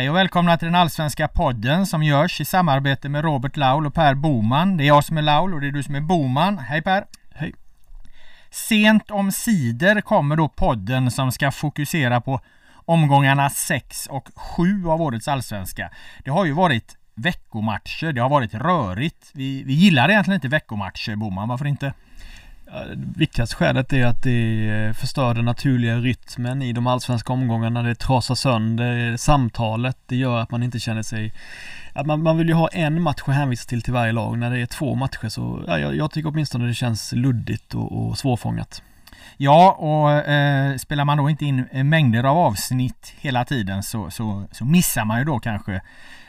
Hej och välkomna till den allsvenska podden som görs i samarbete med Robert Laul och Per Boman. Det är jag som är Laul och det är du som är Boman. Hej Per! Hej. Sent om sidor kommer då podden som ska fokusera på omgångarna 6 och 7 av årets allsvenska. Det har ju varit veckomatcher, det har varit rörigt. Vi, vi gillar egentligen inte veckomatcher Boman, varför inte? Ja, viktigaste skälet är att det förstör den naturliga rytmen i de allsvenska omgångarna. Det trasar sönder eh, samtalet. Det gör att man inte känner sig... Att man, man vill ju ha en match att hänvisa till till varje lag. När det är två matcher så, ja, jag, jag tycker åtminstone det känns luddigt och, och svårfångat. Ja, och eh, spelar man då inte in eh, mängder av avsnitt hela tiden så, så, så missar man ju då kanske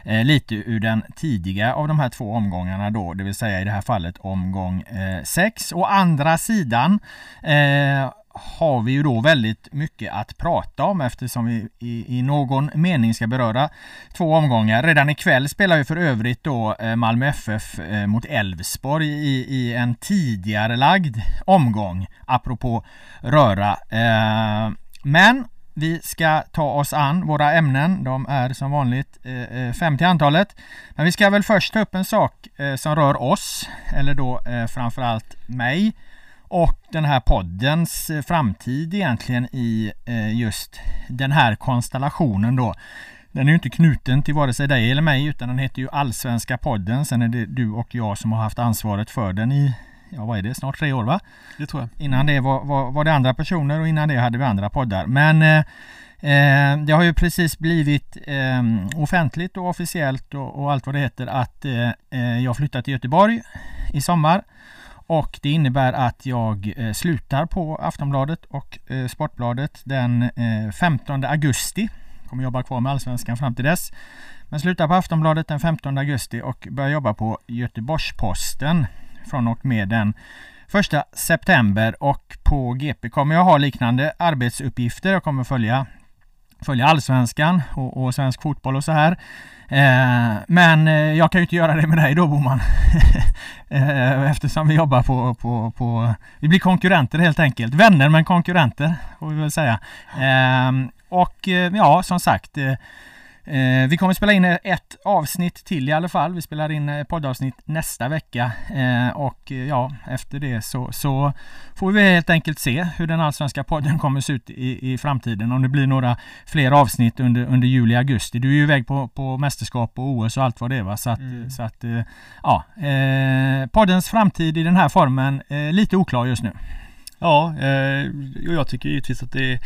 eh, lite ur den tidiga av de här två omgångarna då, det vill säga i det här fallet omgång eh, 6. Å andra sidan eh, har vi ju då väldigt mycket att prata om eftersom vi i, i någon mening ska beröra två omgångar. Redan ikväll spelar ju för övrigt då eh, Malmö FF eh, mot Elfsborg i, i en tidigare lagd omgång, apropå röra. Men vi ska ta oss an våra ämnen. De är som vanligt eh, eh, fem till antalet. Men vi ska väl först ta upp en sak eh, som rör oss, eller då eh, framförallt mig och den här poddens eh, framtid egentligen i eh, just den här konstellationen då. Den är ju inte knuten till vare sig dig eller mig utan den heter ju Allsvenska podden. Sen är det du och jag som har haft ansvaret för den i, ja vad är det, snart tre år va? Det tror jag. Innan det var, var, var det andra personer och innan det hade vi andra poddar. Men eh, eh, det har ju precis blivit eh, offentligt och officiellt och, och, allt vad det heter att eh, eh jag flyttar till Göteborg i sommar. Och det innebär att jag eh, slutar på Aftonbladet och Sportbladet den 15 augusti. Kommer jobba kvar med Allsvenskan fram till dess. Men slutar på Aftonbladet den 15 augusti och börjar jobba på Göteborgs-Posten från och med den 1 september och på GP kommer jag ha liknande arbetsuppgifter. Jag kommer följa, följa Allsvenskan och, och svensk fotboll och så här. Eh, men eh, jag kan ju inte göra det med dig då Boman. eh, eftersom vi jobbar på, på, på... Vi blir konkurrenter helt enkelt. Vänner men konkurrenter får vi väl säga. Eh, och eh, ja, som sagt. Eh, Eh, Eh, vi kommer spela in ett avsnitt till i alla fall. Vi spelar in poddavsnitt nästa vecka eh, och ja, efter det så, så, får vi helt enkelt se hur den allsvenska podden kommer se ut i, i framtiden. Om det blir några fler avsnitt under, under juli, augusti. Du är ju iväg på, på mästerskap och OS och allt vad det är va? Så att, mm. så att eh, ja, eh, poddens framtid i den här formen är lite oklar just nu. Ja, eh, och jag tycker givetvis att det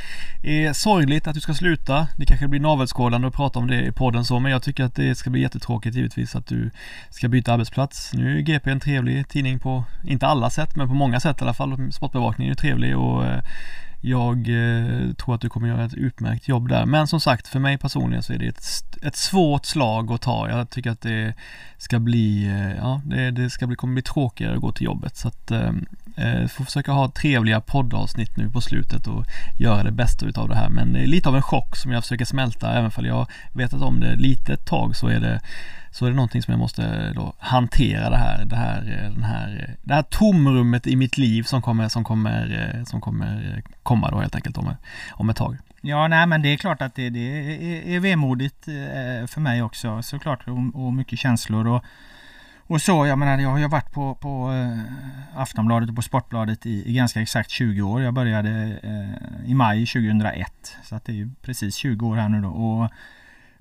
är sorgligt att du ska sluta. Det kanske blir navelskådande att prata om det i podden så, men jag tycker att det ska bli jättetråkigt givetvis att du ska byta arbetsplats. Nu är GP en trevlig tidning på, inte alla sätt, men på många sätt i alla fall. Sportbevakningen är trevlig och eh, jag eh, tror att du kommer göra ett utmärkt jobb där. Men som sagt, för mig personligen så är det ett, ett svårt slag att ta. Jag tycker att det ska bli, ja, det, det ska bli, kommer bli tråkigare att gå till jobbet. Så att eh, får försöka ha trevliga poddavsnitt nu på slutet och göra det bästa utav det här. Men det är lite av en chock som jag försöker smälta. Även om jag vetat om det lite ett tag så är det så är det någonting som jag måste då hantera det här, det här, eh, den här, eh, det här tomrummet i mitt liv som kommer, som kommer, som kommer komma då helt enkelt om, om ett tag. Ja, nej men det är klart att det, det är, är vemodigt för mig också såklart och, och mycket känslor och, och så. Jag menar, jag har ju varit på, på äh, Aftonbladet och på Sportbladet i, i ganska exakt 20 år. Jag började äh, i maj 2001 så att det är ju precis 20 år här nu då. Och,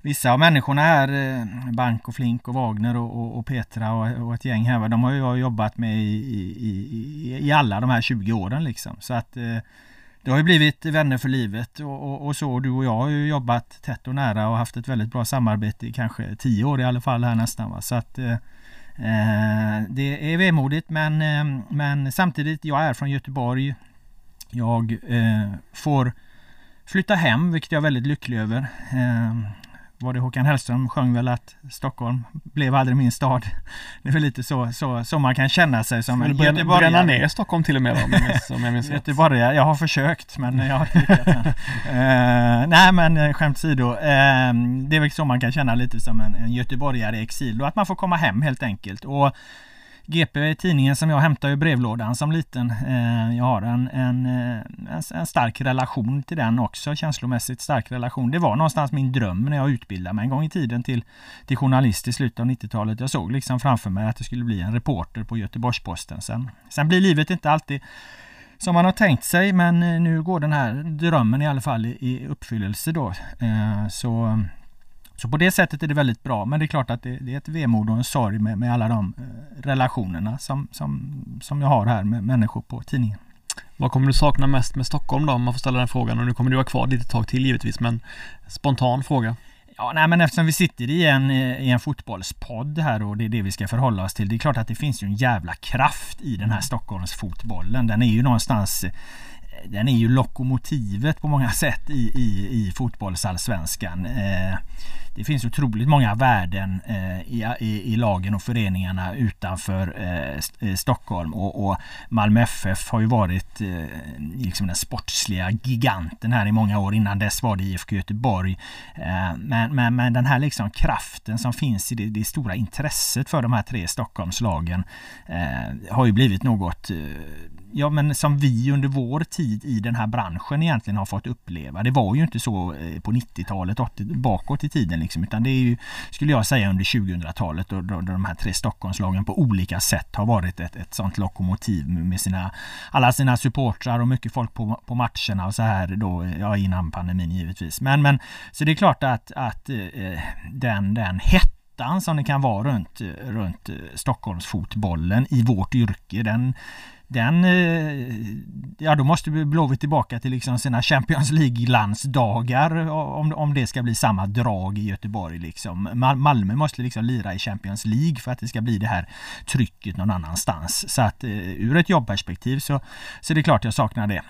Vissa av människorna här, äh, Bank och Flink och Wagner och, och, och Petra och, och, ett gäng här, de har jag jobbat med i, i, i, i alla de här 20 åren liksom. Så att det har ju blivit vänner för livet och, och, och, så. Du och jag har ju jobbat tätt och nära och haft ett väldigt bra samarbete i kanske 10 år i alla fall här nästan. Va? Så att Eh, det är vemodigt men, eh, men samtidigt, jag är från Göteborg. Jag eh, får flytta hem, vilket jag är väldigt lycklig över var det Håkan Hellström sjöng väl att Stockholm blev aldrig min stad. Det är väl lite så, så, så man kan känna sig som en göteborgare. Bränna ner Stockholm till och med om jag minns Göteborgare, jag har försökt men jag har inte lyckats uh, Nej men eh, skämt åsido, uh, det är väl så man kan känna lite som en, en göteborgare i exil och att man får komma hem helt enkelt. Och GP tidningen som jag hämtade ur brevlådan som liten. Eh, jag har en, en, eh, en, en, stark relation till den också, känslomässigt stark relation. Det var någonstans min dröm när jag utbildade mig en gång i tiden till, till journalist i slutet av 90-talet. Jag såg liksom framför mig att det skulle bli en reporter på Göteborgs-Posten sen. Sen blir livet inte alltid som man har tänkt sig men eh, nu går den här drömmen i alla fall i, i uppfyllelse då. Eh, så så på det sättet är det väldigt bra. Men det är klart att det, det är ett vemod och en sorg med, med alla de eh, relationerna som, som, som jag har här med människor på tidningen. Vad kommer du sakna mest med Stockholm då om man får ställa den frågan? Och nu kommer du vara kvar lite tag till givetvis men spontan fråga. Ja, nej, men eftersom vi sitter i en, i en fotbollspodd här och det är det vi ska förhålla oss till. Det är klart att det finns ju en jävla kraft i den här Stockholmsfotbollen. Den är ju någonstans den är ju lokomotivet på många sätt i, i, i fotbollsallsvenskan. Eh, det finns otroligt många värden eh, i, i, i, lagen och föreningarna utanför eh, eh Stockholm och, och, Malmö FF har ju varit eh, liksom den sportsliga giganten här i många år. Innan dess var det IFK Göteborg. Eh, men, men, men den här liksom kraften som finns i det, det stora intresset för de här tre Stockholmslagen eh, har ju blivit något eh, ja, men som vi under vår tid i den här branschen egentligen har fått uppleva. Det var ju inte så eh, på 90-talet, bakåt i tiden liksom, utan det är ju, skulle jag säga, under 2000-talet då, då, då de här tre Stockholmslagen på olika sätt har varit ett, ett sånt lokomotiv med sina, alla sina supportrar och mycket folk på, på matcherna och så här då, ja innan pandemin givetvis. Men, men så det är klart att, att eh, den, den hettan som det kan vara runt, runt eh, Stockholmsfotbollen i vårt yrke, den den, eh, ja då måste Blåvitt tillbaka till liksom sina Champions League-landsdagar om, om det ska bli samma drag i Göteborg. Liksom. Malmö måste liksom lira i Champions League för att det ska bli det här trycket någon annanstans. Så att eh, ur ett jobbperspektiv så, så är det klart jag saknar det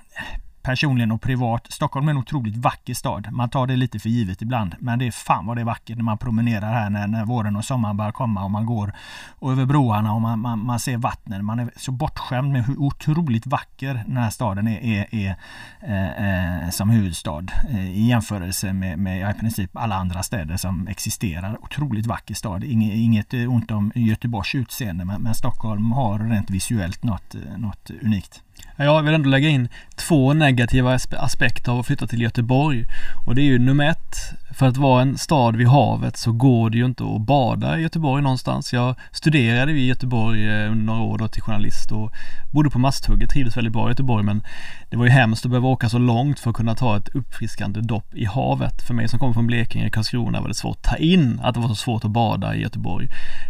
personligen och privat. Stockholm är en otroligt vacker stad. Man tar det lite för givet ibland. Men det är fan vad det är vackert när man promenerar här när, när våren och sommaren börjar komma och man går och över broarna och man, man, man ser vattnen. Man är så bortskämd med hur otroligt vacker den här staden är, är, är eh, eh som huvudstad eh, i jämförelse med, med i princip alla andra städer som existerar. Otroligt vacker stad. Inget, inget ont om Göteborgs utseende men, men Stockholm har rent visuellt något, eh, något unikt. Jag vill ändå lägga in två negativa aspekter av att flytta till Göteborg. Och det är ju nummer ett, för att vara en stad vid havet så går det ju inte att bada i Göteborg någonstans. Jag studerade i Göteborg eh, under några år då till journalist och bodde på Masthugget, trivdes väldigt bra i Göteborg men det var ju hemskt att behöva åka så långt för att kunna ta ett uppfriskande dopp i havet. För mig som kommer från Blekinge, Karlskrona var det svårt att ta in att det var så svårt att bada i Göteborg.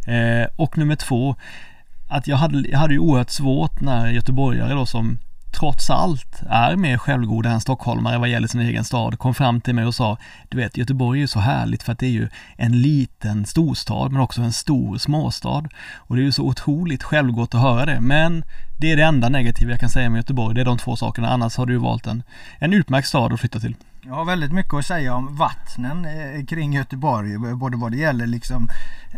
Eh, och nummer två, att jag hade, jag hade ju oerhört svårt när göteborgare då som trots allt är mer självgoda än stockholmare vad gäller sin egen stad kom fram till mig och sa Du vet Göteborg är ju så härligt för att det är ju en liten storstad men också en stor småstad. Och det är ju så otroligt självgott att höra det men det är det enda negativa jag kan säga med Göteborg. Det är de två sakerna. Annars har du ju valt en, en utmärkt stad att flytta till. Jag har väldigt mycket att säga om vattnen eh, kring Göteborg. Både vad det gäller liksom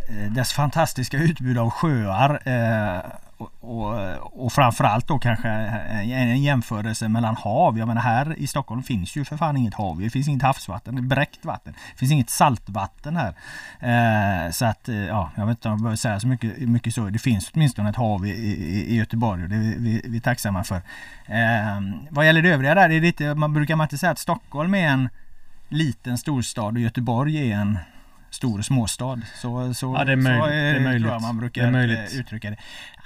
eh, dess fantastiska utbud av sjöar eh, och, och, och framförallt då kanske eh, en jämförelse mellan hav. Jag menar här i Stockholm finns ju för fan inget hav. Det finns inget havsvatten, det är bräckt vatten. Det finns inget saltvatten här. Eh, så att eh, ja, jag vet inte om jag behöver säga så mycket, mycket så. Det finns åtminstone ett hav i, i, i Göteborg och det är vi, vi är tacksamma för. Eh, vad gäller det övriga där, är det lite, man brukar man inte säga att Stockholm är en liten storstad och Göteborg är en stor småstad. Så, så, ja, det är, möjligt. Så, är, det är möjligt. Jag man brukar det är möjligt. uttrycka det.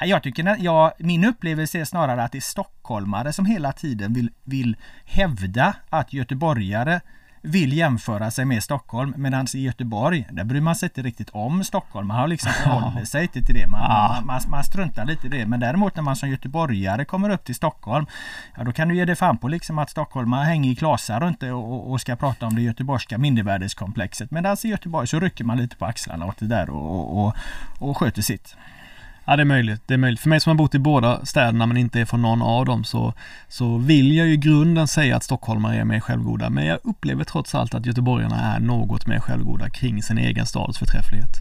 Jag tycker, jag, min upplevelse är snarare att det är stockholmare som hela tiden vill, vill hävda att göteborgare vill jämföra sig med Stockholm. Medan i Göteborg, där bryr man sig inte riktigt om Stockholm. Man har liksom förhållit sig inte till det. Man, man, man, man, struntar lite i det. Men däremot när man som göteborgare kommer upp till Stockholm. Ja då kan du ge dig fan på liksom att stockholmare hänger i klasar runt och, och ska prata om det göteborgska mindervärdeskomplexet. Medan i Göteborg så rycker man lite på axlarna åt det där och, och, och sköter sitt. Ja det är möjligt, det är möjligt. För mig som har bott i båda städerna men inte är från någon av dem så, så vill jag ju i grunden säga att stockholmare är mer självgoda. Men jag upplever trots allt att göteborgarna är något mer självgoda kring sin egen stads förträfflighet.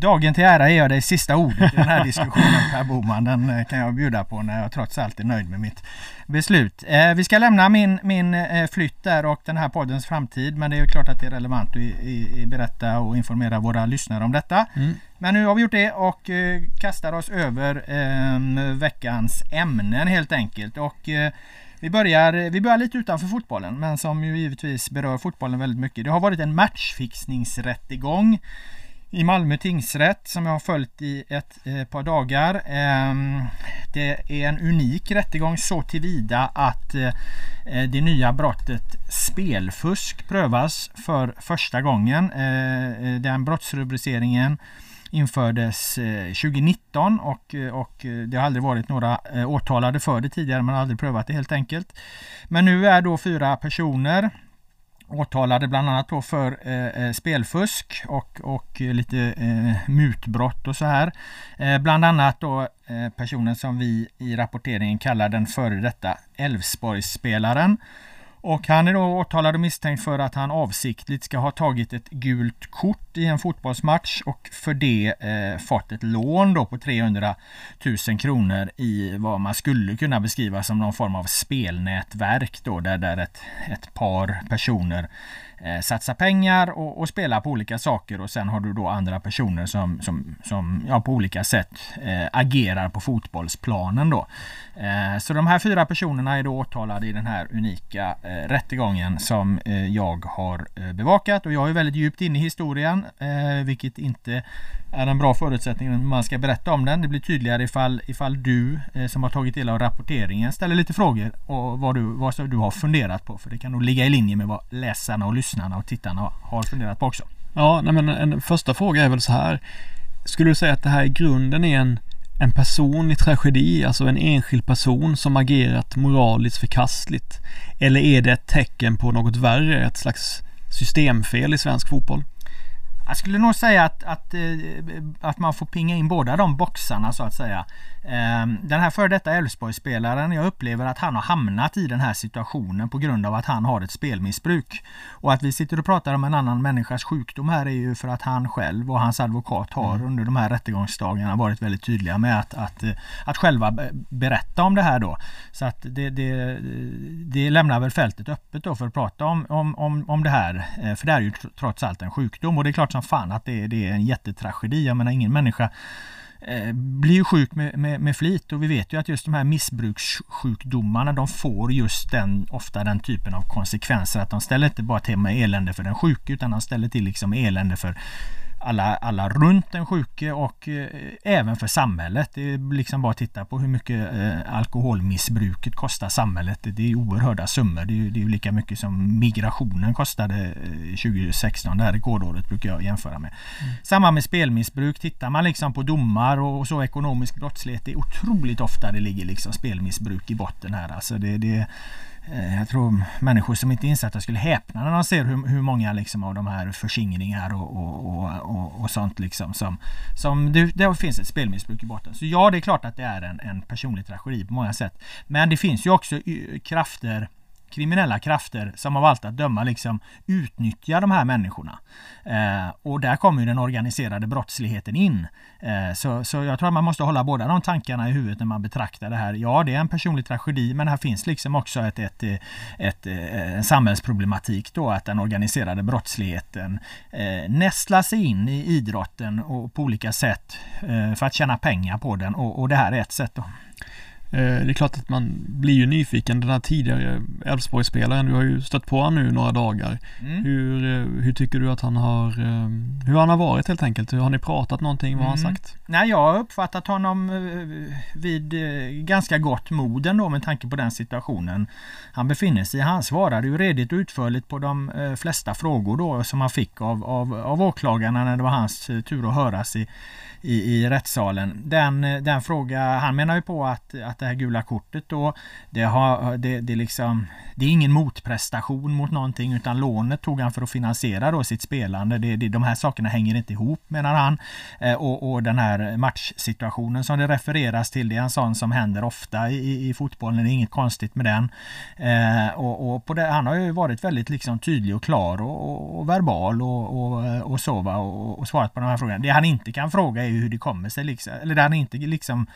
Dagen till ära ger jag dig sista ordet i den här diskussionen Per Boman. Den eh, kan jag bjuda på när jag trots allt är nöjd med mitt beslut. Eh, vi ska lämna min, min eh, flytt där och den här poddens framtid. Men det är klart att det är relevant att i, i, berätta och informera våra lyssnare om detta. Mm. Men nu har vi gjort det och eh, kastar oss över eh, veckans ämnen helt enkelt. Och vi börjar, vi börjar lite utanför fotbollen men som ju givetvis berör fotbollen väldigt mycket. Det har varit en matchfixningsrättegång i Malmö tingsrätt som jag har följt i ett eh, par dagar. Eh, det är en unik rättegång så tillvida att eh, eh, det nya brottet spelfusk prövas för första gången. Eh, eh den brottsrubriceringen infördes eh, 2019 och, och det har aldrig varit några åtalade för det tidigare. Man har aldrig prövat det helt enkelt. Men nu är då fyra personer åtalade bland annat då för eh, eh spelfusk och, och eh, lite eh, mutbrott och så här. Eh, bland annat då eh, personen som vi i rapporteringen kallar den före detta Älvsborgsspelaren och han är då åtalad och misstänkt för att han avsiktligt ska ha tagit ett gult kort i en fotbollsmatch och för det eh, fått ett lån då på 300 000 kronor i vad man skulle kunna beskriva som någon form av spelnätverk då där, där ett, ett par personer eh, satsa pengar och, och, spela på olika saker och sen har du då andra personer som, som, som ja, på olika sätt eh, agerar på fotbollsplanen då. Eh, så de här fyra personerna är då åtalade i den här unika eh, rättegången som eh, jag har eh, bevakat och jag är väldigt djupt inne i historien eh, vilket inte är en bra förutsättning när man ska berätta om den. Det blir tydligare ifall, ifall du eh, som har tagit del av rapporteringen ställer lite frågor och vad du, vad du har funderat på. För det kan nog ligga i linje med vad läsarna och lyssnarna och tittarna har funderat på också. Ja, nej men en första fråga är väl så här. Skulle du säga att det här i grunden är en, en person i tragedi, alltså en enskild person som agerat moraliskt förkastligt? Eller är det ett tecken på något värre, ett slags systemfel i svensk fotboll? Jag skulle nog säga att, att, eh, att man får pinga in båda de boxarna så att säga. Ehm, den här före detta Elfsborgsspelaren, jag upplever att han har hamnat i den här situationen på grund av att han har ett spelmissbruk. Och att vi sitter och pratar om en annan människas sjukdom här är ju för att han själv och hans advokat har mm. under de här rättegångsdagarna varit väldigt tydliga med att, att, att själva berätta om det här då. Så att det, det, det lämnar väl fältet öppet då för att prata om, om, om, om det här. Eh, för det är ju trots allt en sjukdom och det är klart som fan att det, det är en jättetragedi. Jag menar ingen människa eh, blir ju sjuk med, med, med, flit och vi vet ju att just de här missbrukssjukdomarna de får just den, ofta den typen av konsekvenser att de ställer inte bara till med elände för den sjuke utan de ställer till liksom elände för alla, alla runt den sjuke och eh, även för samhället. Det är liksom bara att titta på hur mycket eh, alkoholmissbruket kostar samhället. Det är oerhörda summor. Det är, det är lika mycket som migrationen kostade eh, 2016. Det här rekordåret brukar jag jämföra med. Mm. Samma med spelmissbruk. Tittar man liksom på domar och, och, så ekonomisk brottslighet. Det är otroligt ofta det ligger liksom spelmissbruk i botten här. Alltså det, det Eh, jag tror människor som inte insatta skulle häpna när de ser hur, hur många liksom av de här förskingringar och, och, och, och, sånt liksom som, som det, det, finns ett spelmissbruk i botten. Så ja, det är klart att det är en, en personlig tragedi på många sätt. Men det finns ju också eh, krafter kriminella krafter som av allt att döma liksom utnyttjar de här människorna. Eh, och där kommer ju den organiserade brottsligheten in. Eh, så, så jag tror att man måste hålla båda de tankarna i huvudet när man betraktar det här. Ja, det är en personlig tragedi men här finns liksom också ett, ett, ett, ett en samhällsproblematik då att den organiserade brottsligheten eh, nästlar sig in i idrotten och på olika sätt eh, för att tjäna pengar på den och, och det här är ett sätt. Då. Eh, det är klart att man blir ju nyfiken. Den här tidigare Elfsborgsspelaren, du har ju stött på honom nu några dagar. Mm. Hur, eh, hur tycker du att han har, eh, hur han har varit helt enkelt? Har ni pratat någonting? Vad har mm. han sagt? Nej, jag har uppfattat honom vid ganska gott mod ändå med tanke på den situationen han befinner sig i. Han svarade ju redigt och utförligt på de flesta frågor då som han fick av, av, av åklagarna när det var hans tur att höras i i, i rättssalen. Den, eh, den fråga, han menar ju på att, att det här gula kortet då, det, har, det, det, liksom, det är ingen motprestation mot någonting utan lånet tog han för att finansiera då sitt spelande. Det, det, de här sakerna hänger inte ihop menar han. Eh, och, och den här matchsituationen som det refereras till, det är en sån som händer ofta i, i fotbollen. Det är inget konstigt med den. Eh, och, och på det, han har ju varit väldigt liksom tydlig och klar och, och, och verbal och, och, och så va, och, och svarat på de här frågorna. Det han inte kan fråga är hur det kommer sig liksom, eller där han inte liksom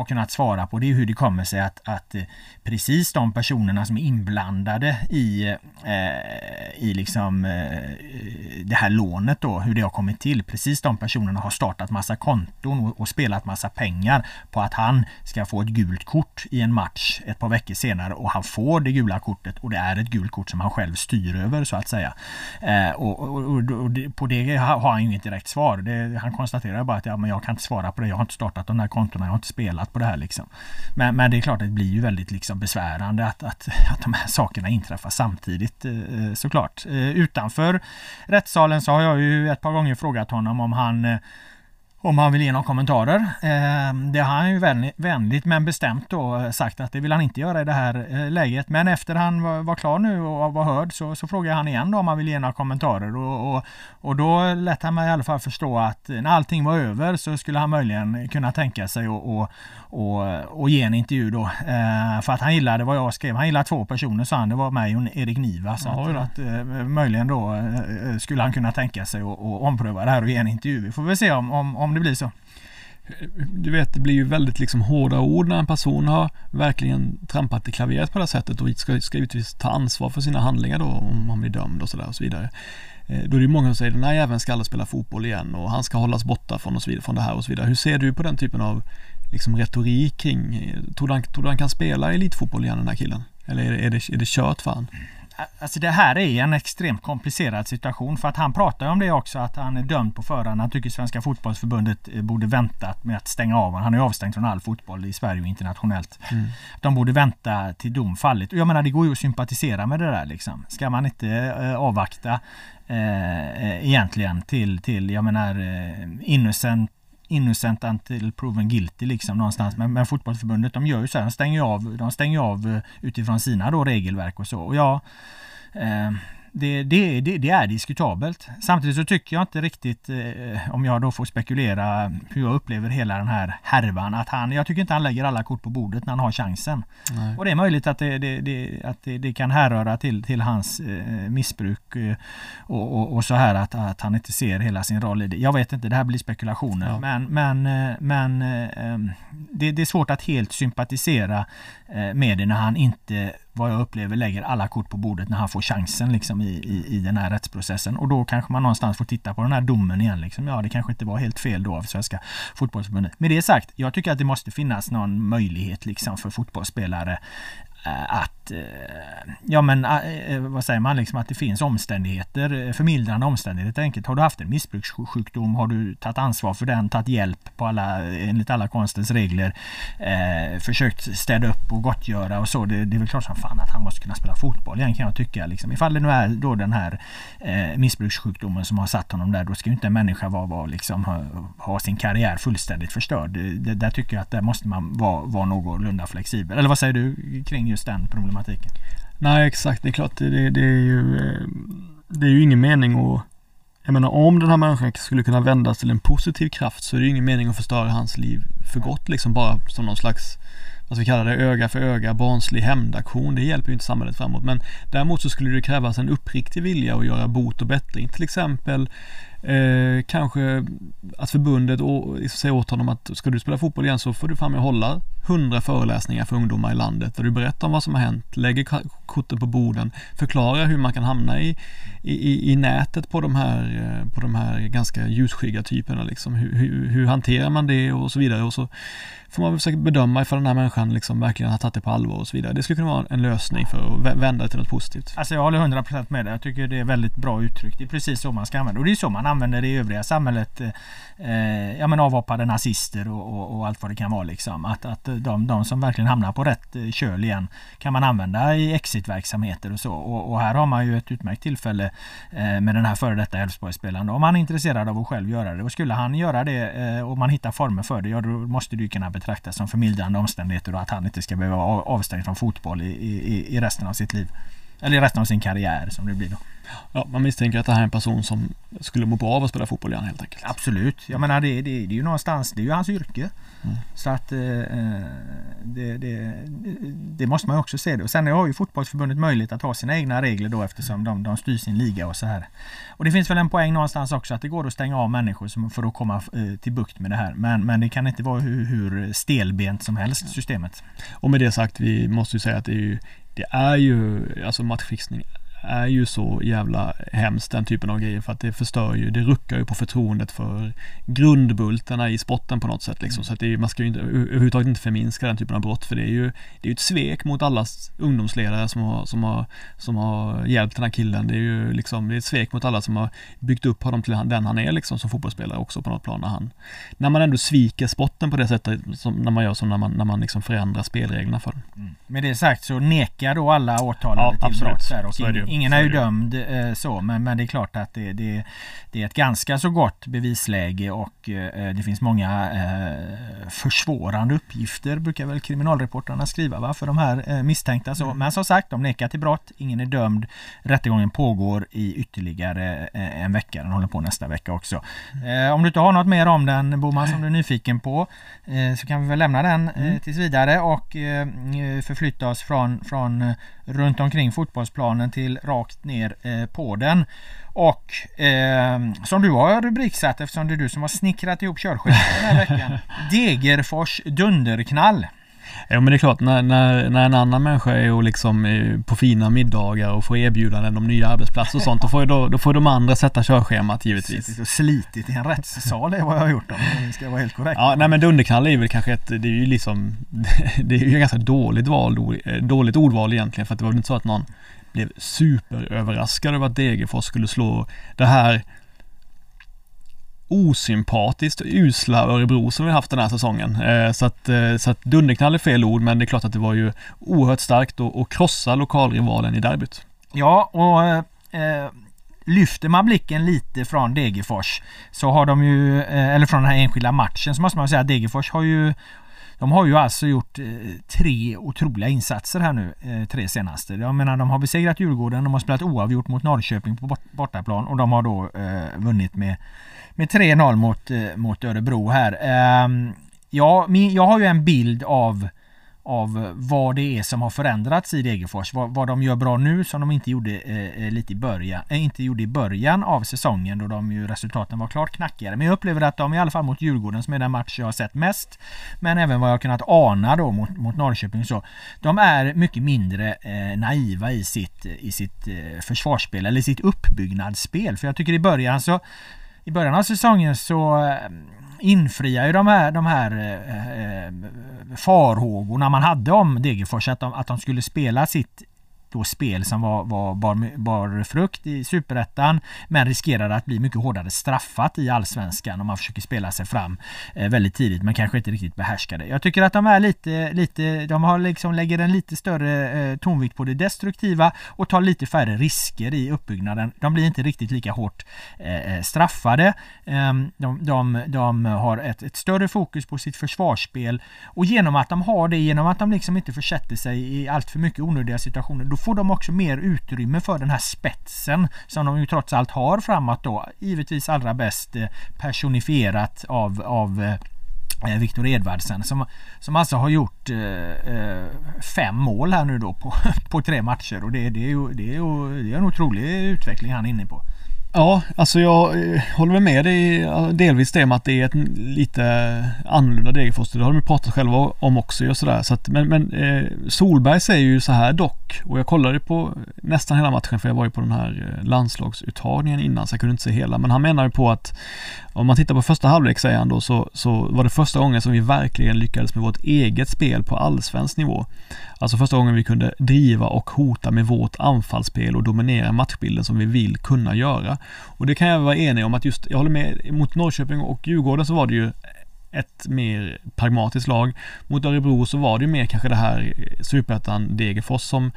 har kunnat svara på det är hur det kommer sig att, att eh, precis de personerna som är inblandade i, eh, i liksom, eh, det här lånet då, hur det har kommit till. Precis de personerna har startat massa konton och, och, spelat massa pengar på att han ska få ett gult kort i en match ett par veckor senare och han får det gula kortet och det är ett gult kort som han själv styr över så att säga. Eh, och, och, och, på det har han ju inget direkt svar. Det, han konstaterar bara att ja, men jag kan inte svara på det. Jag har inte startat de här kontona, jag har inte spelat på det här liksom. Men, men det är klart att det blir ju väldigt liksom besvärande att, att, att de här sakerna inträffar samtidigt eh, eh, såklart. Eh, utanför rättssalen så har jag ju ett par gånger frågat honom om han eh, om han vill ge några kommentarer. Eh, det har han ju vänligt men bestämt då sagt att det vill han inte göra i det här eh, läget. Men efter han var, klar nu och var hörd så, så frågade han igen om han vill ge några kommentarer och, och, och då lät han mig i alla fall förstå att när allting var över så skulle han möjligen kunna tänka sig att och, och ge en intervju då. Eh, för att han gillade vad jag skrev. Han gillade två personer sa han. Det var mig och Erik Niva. Så att, att eh, möjligen då eh, skulle han kunna tänka sig att ompröva det här och ge en intervju. Vi får väl se om, om, om det blir så. Du vet, det blir ju väldigt liksom hårda ord när en person har verkligen trampat i klaveret på det här sättet och ska, ska givetvis ta ansvar för sina handlingar då om man blir dömd och sådär och så vidare. Eh, då är det många som säger den här jäveln ska aldrig spela fotboll igen och han ska hållas borta från, och så vidare, från det här och så vidare. Hur ser du på den typen av liksom retorik kring, tror du, han, tror du han kan spela elitfotboll igen den här killen? Eller är det, är det, är det kört för han? Alltså det här är en extremt komplicerad situation för att han pratar om det också att han är dömd på förhand. Han tycker Svenska fotbollsförbundet eh, borde vänta med att stänga av Han är avstängd från all fotboll i Sverige och internationellt. Mm. De borde vänta till dom fallit. Och jag menar det går ju att sympatisera med det där liksom. Ska man inte eh, avvakta eh, egentligen till, till jag menar eh, innocent innocent until proven guilty liksom någonstans. Men, men fotbollsförbundet de gör ju så här, de stänger av, de stänger av eh, utifrån sina då regelverk och så. Och ja, eh, det, det, det, det, är diskutabelt. Samtidigt så tycker jag inte riktigt, eh, om jag då får spekulera hur jag upplever hela den här härvan, att han, jag tycker inte han lägger alla kort på bordet när han har chansen. Nej. Och det är möjligt att det, det att det, kan härröra till, till hans eh, missbruk eh, och, och, och, så här att, att han inte ser hela sin roll i det. Jag vet inte, det här blir spekulationer. Ja. Men, men, eh, men eh, det, det, är svårt att helt sympatisera eh, med det när han inte vad jag upplever lägger alla kort på bordet när han får chansen liksom i, i, i den här rättsprocessen. Och då kanske man någonstans får titta på den här domen igen. Liksom. Ja, det kanske inte var helt fel då av Svenska fotbollsförbundet. Med det sagt, jag tycker att det måste finnas någon möjlighet liksom för fotbollsspelare Eh, att, eh, ja men eh, vad säger man, liksom att det finns omständigheter, förmildrande omständigheter enkelt. Har du haft en missbrukssjukdom, har du tagit ansvar för den, tagit hjälp på alla, enligt alla konstens regler, eh, försökt städa upp och gottgöra och så. Det, det är väl klart som fan att han måste kunna spela fotboll igen kan jag tycka. Liksom. Ifall det nu är då den här eh, missbrukssjukdomen som har satt honom där, då ska ju inte en människa vara, vara liksom, ha, ha sin karriär fullständigt förstörd. Det, det, där tycker jag att där måste man vara, vara någorlunda flexibel. Eller vad säger du kring just den problematiken. Nej exakt, det är klart det, det, är ju eh, Det är ju ingen mening att Jag menar om den här människan skulle kunna vändas till en positiv kraft så är det ju ingen mening att förstöra hans liv för gott liksom bara som någon slags vad ska vi kalla det, öga för öga, barnslig hämndaktion. Det hjälper ju inte samhället framåt. Men däremot så skulle det krävas en uppriktig vilja att göra bot och bättring. Till exempel Eh, kanske att förbundet säger åt honom att ska du spela fotboll igen så får du fram med hålla hundra föreläsningar för ungdomar i landet där du berättar om vad som har hänt, lägger korten på borden, förklarar hur man kan hamna i, i, i nätet på de här, eh, på de här ganska ljusskygga typerna liksom. Hur, hur, hur hanterar man det och så vidare och så får man försöka bedöma ifall den här människan liksom verkligen har tagit det på allvar och så vidare. Det skulle kunna vara en lösning för att vända det till något positivt. Alltså jag håller 100% med dig. Jag tycker det är väldigt bra uttryckt. Det är precis så man ska använda och det är så man använder det i övriga samhället. Eh, eh, ja men avhoppade nazister och, och, och, allt vad det kan vara liksom. Att, att eh, de, de som verkligen hamnar på rätt eh, köl igen kan man använda i exitverksamheter och så. Och, och, här har man ju ett utmärkt tillfälle eh, med den här före detta Elfsborgsspelaren. Om han är intresserad av att själv göra det. Och skulle han göra det eh, och man hittar former för det, ja då måste det ju kunna betraktas som förmildrande omständigheter och att han inte ska behöva vara avstängd från fotboll i, i, i resten av sitt liv. Eller resten av sin karriär som det blir då. Ja, man misstänker att det här är en person som skulle må bra av att spela fotboll igen helt enkelt. Absolut. Jag menar det, det, det är ju någonstans, det är ju hans yrke. Mm. Så att eh, det, det, det, måste man också se det. Och sen har ju fotbollsförbundet möjlighet att ha sina egna regler då eftersom de, de styr sin liga och så här. Och det finns väl en poäng någonstans också att det går att stänga av människor för att komma eh, till bukt med det här. Men, men det kan inte vara hur, hur stelbent som helst systemet. Och med det sagt, vi måste ju säga att det är ju det är ju, alltså matchfixning är ju så jävla hemskt den typen av grejer för att det förstör ju, det ruckar ju på förtroendet för grundbultarna i sporten på något sätt liksom. Mm. Så att det är, man ska ju inte, överhuvudtaget inte förminska den typen av brott för det är ju, det är ju ett svek mot alla ungdomsledare som har, som har, som har hjälpt den här killen. Det är ju liksom, det är ett svek mot alla som har byggt upp honom till den han är liksom som fotbollsspelare också på något plan när han, när man ändå sviker sporten på det sättet som när man gör som när man, när man liksom förändrar spelreglerna för den. Mm. Med det sagt så nekar då alla åtalade ja, till brott där och ingen är ju dömd eh, så men, men det är klart att det, det, det, är ett ganska så gott bevisläge och eh, det finns många eh, försvårande uppgifter brukar väl kriminalreportrarna skriva va, för de här eh, misstänkta. Så. Mm. Men som sagt, de nekar till brott, ingen är dömd. Rättegången pågår i ytterligare eh, en vecka, den håller på nästa vecka också. Mm. om du inte har något mer om den Boman som du är nyfiken på så kan vi väl lämna den mm. tills vidare och förflytta oss från, från runt omkring fotbollsplanen till rakt ner eh, på den. Och eh, som du har rubriksatt eftersom det är du som har snickrat ihop körschemat den här veckan. Degerfors dunderknall. Ja men det är klart när, när, när en annan människa är och liksom på fina middagar och får erbjudanden om nya arbetsplatser och sånt då får, ju då, då får de andra sätta körschemat givetvis. Suttit och slitit i en rättssal är vad jag har gjort om det ska vara helt korrekt. Ja nej men dunderknall är väl kanske ett, det är ju liksom Det är ju ganska dåligt val, dåligt ordval egentligen för att det var väl inte så att någon blev superöverraskad över att Degerfors skulle slå det här osympatiskt usla Örebro som vi haft den här säsongen. Eh, så att, eh, så att dunderknall är fel ord men det är klart att det var ju oerhört starkt att krossa lokalrivalen i derbyt. Ja och eh, eh, lyfter man blicken lite från Degerfors så har de ju, eh, eller från den här enskilda matchen så måste man säga att Degerfors har ju de har ju alltså gjort eh, tre otroliga insatser här nu, eh, tre senaste. Jag menar de har besegrat Djurgården, de har spelat oavgjort mot Norrköping på bortaplan och de har då eh, vunnit med, med 3-0 mot, eh, mot Örebro här. Ehm, ja, jag har ju en bild av av vad det är som har förändrats i Degerfors. Vad, vad de gör bra nu som de inte gjorde eh, eh, lite i början, eh, inte gjorde i början av säsongen då de ju resultaten var klart knackigare. Men jag upplever att de i alla fall mot Djurgården som är den match jag har sett mest, men även vad jag kunnat ana då mot, mot Norrköping så, de är mycket mindre eh, naiva i sitt, i sitt eh, försvarsspel eller sitt uppbyggnadsspel. För jag tycker i början så i början av säsongen så eh, infriar ju de här, de här eh, eh, farhågorna man hade om Degerfors att de, att de skulle spela sitt då spel som var, var bar, bar frukt i superettan men riskerade att bli mycket hårdare straffat i allsvenskan om man försöker spela sig fram eh, väldigt tidigt men kanske inte riktigt behärskade. Jag tycker att de är lite, lite de har liksom lägger en lite större eh, tonvikt på det destruktiva och tar lite färre risker i uppbyggnaden. De blir inte riktigt lika hårt eh, eh straffade. Ehm, de, de, de har ett, ett, större fokus på sitt försvarsspel och genom att de har det, genom att de liksom inte försätter sig i allt för mycket onödiga situationer, då får de också mer utrymme för den här spetsen som de ju trots allt har framåt då. Givetvis allra bäst eh, personifierat av, av eh, eh, Viktor Edvardsen som, som alltså har gjort eh, fem mål här nu då på, på tre matcher och det, det, är ju, det, är ju, det är en otrolig utveckling han är inne på. Ja, alltså jag eh, håller med dig eh, delvis det med att det är ett lite annorlunda Degerfors. Det har de pratat själva om också och sådär. Så att, men men eh, Solberg säger ju så här dock och jag kollade på nästan hela matchen för jag var ju på den här eh, landslagsuttagningen innan så jag kunde inte se hela. Men han menar ju på att om man tittar på första halvlek säger han då så, så var det första gången som vi verkligen lyckades med vårt eget spel på allsvensk nivå. Alltså första gången vi kunde driva och hota med vårt anfallsspel och dominera matchbilden som vi vill kunna göra. Och det kan jag vara enig om att just, jag håller med, mot Norrköping och Djurgården så var det ju ett mer pragmatiskt lag. Mot Örebro så var det ju mer kanske det här superettan Degerfors som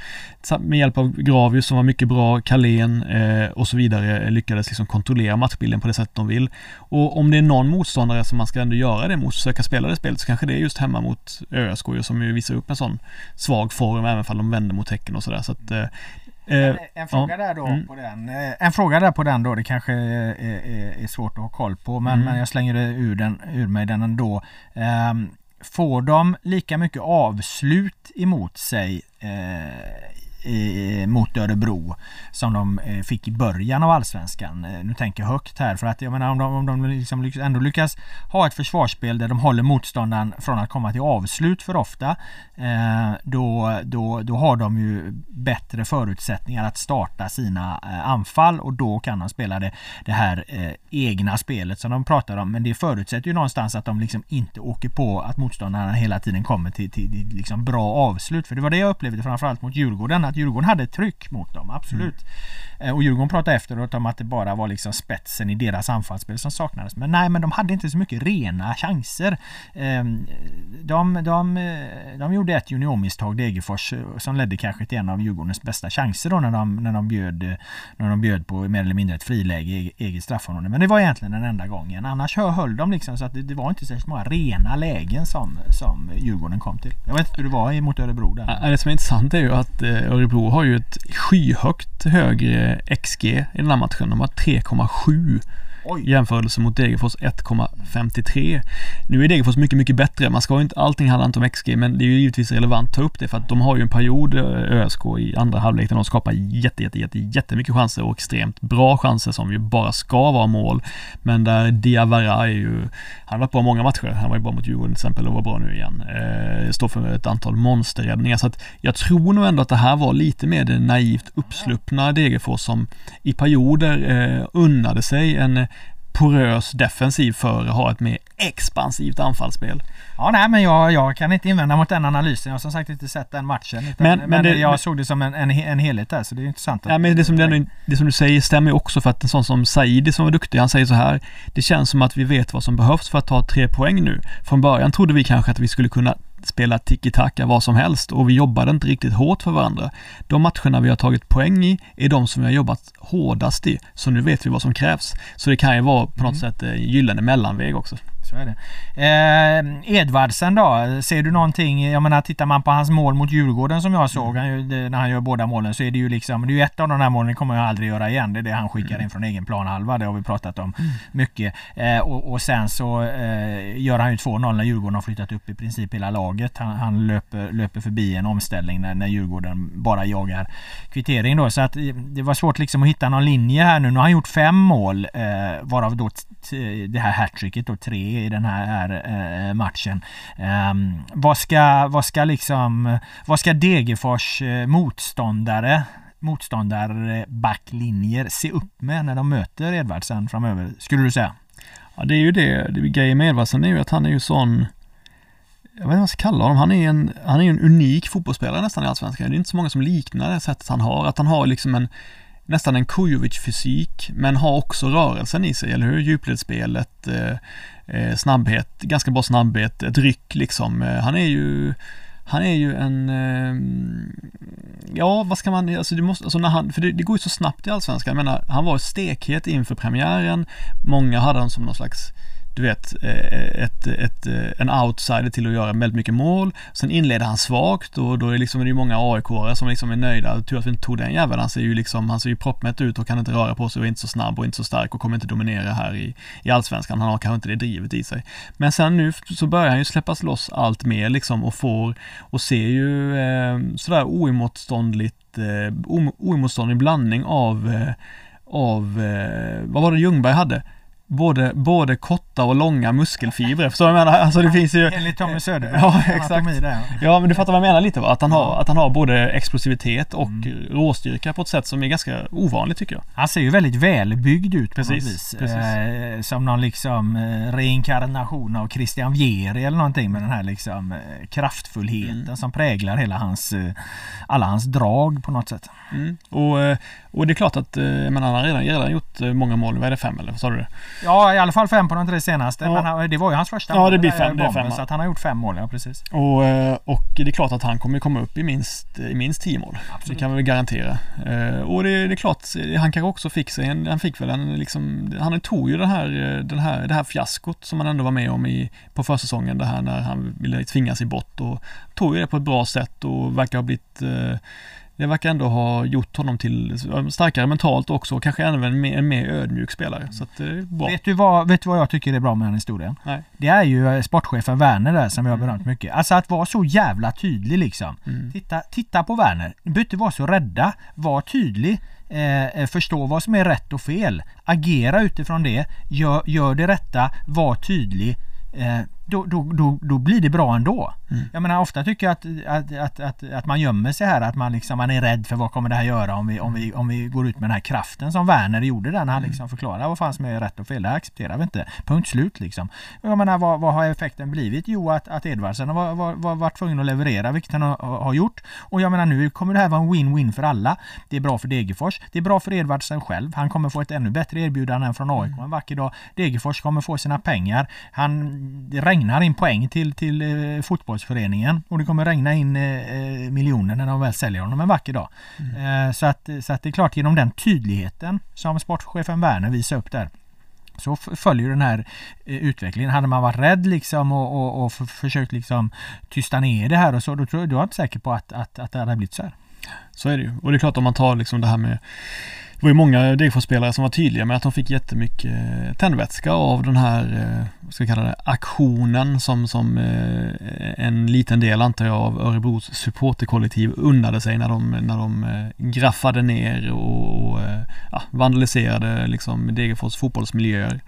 med hjälp av Gravius som var mycket bra, Kalén eh, och så vidare eh, lyckades liksom kontrollera matchbilden på det sätt de vill. Och om det är någon motståndare som man ska ändå göra det mot, söka spela det spelet, så kanske det är just hemma mot ÖSK som ju visar upp en sån svag form även om de vänder mot tecken och sådär. Så att eh, en, en fråga ja. där då mm. på den. Eh, en fråga där på den då. Det kanske är, är, är svårt att ha koll på men, mm. men jag slänger ur, den, ur mig den ändå. Um, får de lika mycket avslut emot sig i, mot Örebro som de eh, fick i början av Allsvenskan. Eh, nu tänker jag högt här för att jag menar om de, om de liksom ändå lyckas ha ett försvarsspel där de håller motståndaren från att komma till avslut för ofta eh, då, då, då har de ju bättre förutsättningar att starta sina eh, anfall och då kan de spela det, det här eh, egna spelet som de pratar om. Men det förutsätter ju någonstans att de liksom inte åker på att motståndarna hela tiden kommer till, till, till liksom bra avslut. För det var det jag upplevde framförallt mot Djurgården att Djurgården hade ett tryck mot dem, absolut. Mm. Och Djurgården pratade efteråt om att det bara var liksom spetsen i deras anfallsspel som saknades. Men nej, men de hade inte så mycket rena chanser. Ehm, de, de, de gjorde ett juniormisstag, Degerfors, som ledde kanske till en av Djurgårdens bästa chanser då när de, när de, bjöd, när de bjöd på mer eller mindre ett friläge i eget straffområde. Men det var egentligen den enda gången. Annars höll de liksom så att det, det var inte särskilt många rena lägen som, som Djurgården kom till. Jag vet inte hur det var mot Örebro där. det som är intressant är ju att Örebro har ju ett skyhögt högre XG i den här matchen. De har 3,7 Oj. jämförelse mot Degerfors 1,53. Nu är Degerfors mycket, mycket bättre. Man ska inte, allting handlar inte om XG, men det är ju givetvis relevant att ta upp det för att de har ju en period, eh, ÖSK, i andra halvlek där de skapar jätte, jätte, jätte, jättemycket chanser och extremt bra chanser som ju bara ska vara mål. Men där Diawara är ju, han har varit bra många matcher. Han var ju bra mot Djurgården till exempel och var bra nu igen. Eh, står för ett antal monsterräddningar så att jag tror nog ändå att det här var lite mer det naivt uppsluppna Degerfors som i perioder eh, unnade sig en porös defensiv för att ha ett mer expansivt anfallsspel. Ja, nej, men jag, jag kan inte invända mot den analysen. Jag har som sagt inte sett den matchen. Utan, men, men, men det, jag såg det som en, en, en helhet där, så det är intressant. Ja, men det som, det, det som du säger stämmer också för att en sån som Saidi som var duktig, han säger så här. Det känns som att vi vet vad som behövs för att ta tre poäng nu. Från början trodde vi kanske att vi skulle kunna spela tiki-taka vad som helst och vi jobbade inte riktigt hårt för varandra. De matcherna vi har tagit poäng i är de som vi har jobbat hårdast i, så nu vet vi vad som krävs. Så det kan ju vara på något mm. sätt en gyllene mellanväg också så är det. Eh, Edvardsen då, ser du någonting? Jag menar tittar man på hans mål mot Djurgården som jag såg han, när han gör båda målen så är det ju liksom, det är ju ett av de här målen, det kommer jag aldrig göra igen. Det är det han skickar mm. in från egen planhalva, det har vi pratat om mm. mycket. Eh, och, och, sen så eh, gör han ju 2-0 när Djurgården har flyttat upp i princip hela laget. Han, han löper, löper förbi en omställning när, när Djurgården bara jagar kvittering då. Så att det var svårt liksom att hitta någon linje här nu. Nu har han gjort fem mål eh, varav då det här hattricket då tre i den här eh, matchen. Ehm, vad ska, vad ska liksom, vad ska Degerfors eh, motståndare motståndarbacklinjer se upp med när de möter Edvardsen framöver, skulle du säga? Ja, det är ju det. det grejen med Edvardsen är ju att han är ju sån jag vet inte vad jag ska kalla honom. Han är en, han är en unik fotbollsspelare nästan i Allsvenskan. Det är inte så många som liknar det sättet han har. Att han har liksom en nästan en Kujovic-fysik, men har också rörelsen i sig, eller hur? Djupledsspelet, eh, Eh, snabbhet, ganska bra snabbhet, ett ryck liksom. Eh, han är ju han är ju en, eh, ja vad ska man, alltså, det måste, alltså när han, för det, det går ju så snabbt i Allsvenskan, jag menar, han var stekhet inför premiären, många hade honom som någon slags du vet, eh, ett, ett, eh, en outsider till att göra väldigt mycket mål. Sen inleder han svagt och då är liksom, det är många aik som liksom är nöjda. Tur att vi inte tog den jäveln. Han ser ju liksom, han ser ju proppmätt ut och kan inte röra på sig och är inte så snabb och inte så stark och kommer inte dominera här i, i allsvenskan. Han har kanske inte det drivet i sig. Men sen nu så börjar han ju släppas loss allt mer liksom och får och ser ju eh, sådär oemotståndligt, eh, oemotståndlig blandning av, eh, av, eh, vad var det Ljungberg hade? Både, både korta och långa muskelfibrer. Förstår du vad jag menar? Alltså det finns ju... Enligt Tommy Söderberg. Ja, exakt. Ja, men du fattar vad jag menar lite va? Att han, har, att han har både explosivitet och mm. råstyrka på ett sätt som är ganska ovanligt tycker jag. Han ser ju väldigt välbyggd ut på precis, något vis. Precis. Eh, som någon liksom eh, reinkarnation av Christian Vieri eller någonting med den här liksom eh, kraftfullheten mm. som präglar hela hans, eh, alla hans drag på något sätt. Mm. Och, och det är klart att, jag menar, han har redan, redan gjort många mål. Vad är det, fem eller vad sa du det? Ja, i alla fall fem på de tre senaste. Ja. Men han, det var ju hans första ja, mål. Det blir fem. Det är fem så att han har gjort fem mål, ja precis. Och, eh, och det är klart att han kommer komma upp i minst, i minst tio mål. Absolut. Det kan vi garantera. Eh, och det, det är klart, han kanske också fick sig en, han fick väl en liksom, han tog ju den här, den här, det här fiaskot som han ändå var med om i, på försäsongen, det här när han ville tvinga sig bort och tog det på ett bra sätt och verkar ha blivit eh, det verkar ändå ha gjort honom till starkare mentalt också och kanske även en mer, ödmjuk spelare. Så att, det bra. Vet, du vad, vet du vad jag tycker är bra med den historien? Nej. Det är ju eh, sportchefen Werner där som vi har mm. berömt mycket. Alltså att vara så jävla tydlig liksom. Mm. Titta, titta på Werner. Ni behöver inte vara så rädda. Var tydlig. Eh, eh, förstå vad som är rätt och fel. Agera utifrån det. Gör, gör det rätta. Var tydlig. Eh, då, då, då, då blir det bra ändå. Mm. Jag menar ofta tycker jag att, att, att, att, man gömmer sig här, att man, liksom, man är rädd för vad kommer det här göra om vi, om, vi, om vi går ut med den här kraften som Werner gjorde där när han mm. liksom förklarade vad fan som är rätt och fel. Det accepterar vi inte. Punkt slut liksom. Jag menar vad, vad har effekten blivit? Jo att, att Edvardsen har var, var, varit tvungen att leverera vilket han har, har, gjort. Och jag menar nu kommer det här vara en win-win för alla. Det är bra för Degerfors. Det är bra för Edvardsen själv. Han kommer få ett ännu bättre erbjudande än från AIK mm. en vacker dag. Degerfors kommer få sina pengar. Han, det regnar in poäng till, till eh, fotbollsföreningen och det kommer regna in eh, eh, miljoner när de väl säljer honom en vacker dag. Mm. Eh, så, att, så att det är klart genom den tydligheten som sportchefen Werner visar upp där så följer den här eh, utvecklingen. Hade man varit rädd liksom och, och, och försökt liksom tysta ner det här och så, då tror jag, då är jag inte säker på att, att, att det hade blivit så här. Så är det ju. Och det är klart om man tar liksom det här med det var ju många Degerfors-spelare som var tydliga med att de fick jättemycket eh, tändvätska av den här, eh, vad ska vi kalla det, aktionen som, som eh, en liten del antar jag av Örebros supporterkollektiv unnade sig när de, när de graffade ner och, och ja, vandaliserade liksom Degerfors fotbollsmiljöer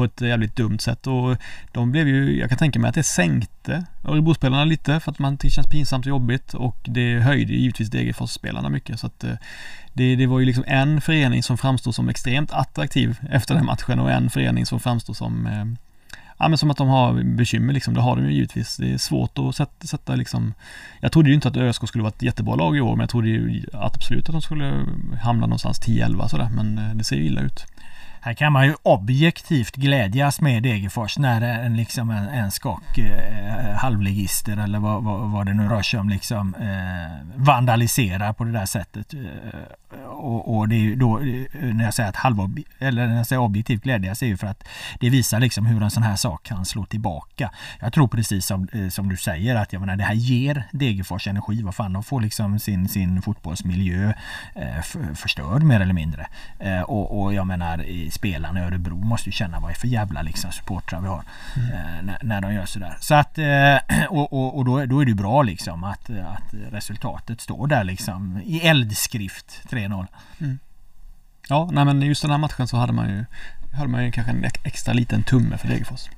på ett jävligt dumt sätt. Och de blev ju, jag kan tänka mig att det sänkte Örebrospelarna lite för att man det känns pinsamt och jobbigt. Och det höjde givetvis Degerfors-spelarna mycket. Så att eh, det, det var ju liksom en förening som framstod som extremt attraktiv efter den matchen. Och en förening som framstod som eh, Ja men som att de har bekymmer liksom, det har de ju givetvis. Det är svårt att sätta, sätta liksom Jag trodde ju inte att ÖSK skulle vara ett jättebra lag i år men jag trodde ju att absolut att de skulle hamna någonstans 10-11 sådär. Men eh, det ser ju illa ut. Här kan man ju objektivt glädjas med Degerfors när en, liksom en, en skock eh, eh, halvligister eller vad, vad, vad, det nu rör sig om liksom eh, vandaliserar på det där sättet. Eh, och, och, det är då eh, när jag säger att halv eller när jag säger objektivt glädjas är ju för att det visar liksom hur en sån här sak kan slå tillbaka. Jag tror precis som, eh, som du säger att jag menar, det här ger Degerfors energi. Vad fan, de får liksom sin, sin fotbollsmiljö eh, förstörd mer eller mindre. Eh, och, och jag menar spelarna i Örebro måste ju känna vad är för jävla liksom supportrar vi har mm. eh, när, när, de gör sådär. Så att, eh, och, och, och då, då, är det bra liksom att, att resultatet står där liksom i eldskrift 3-0. Mm. Ja, nej men just den här matchen så hade man ju hade man ju kanske en extra liten tumme för Degerfors.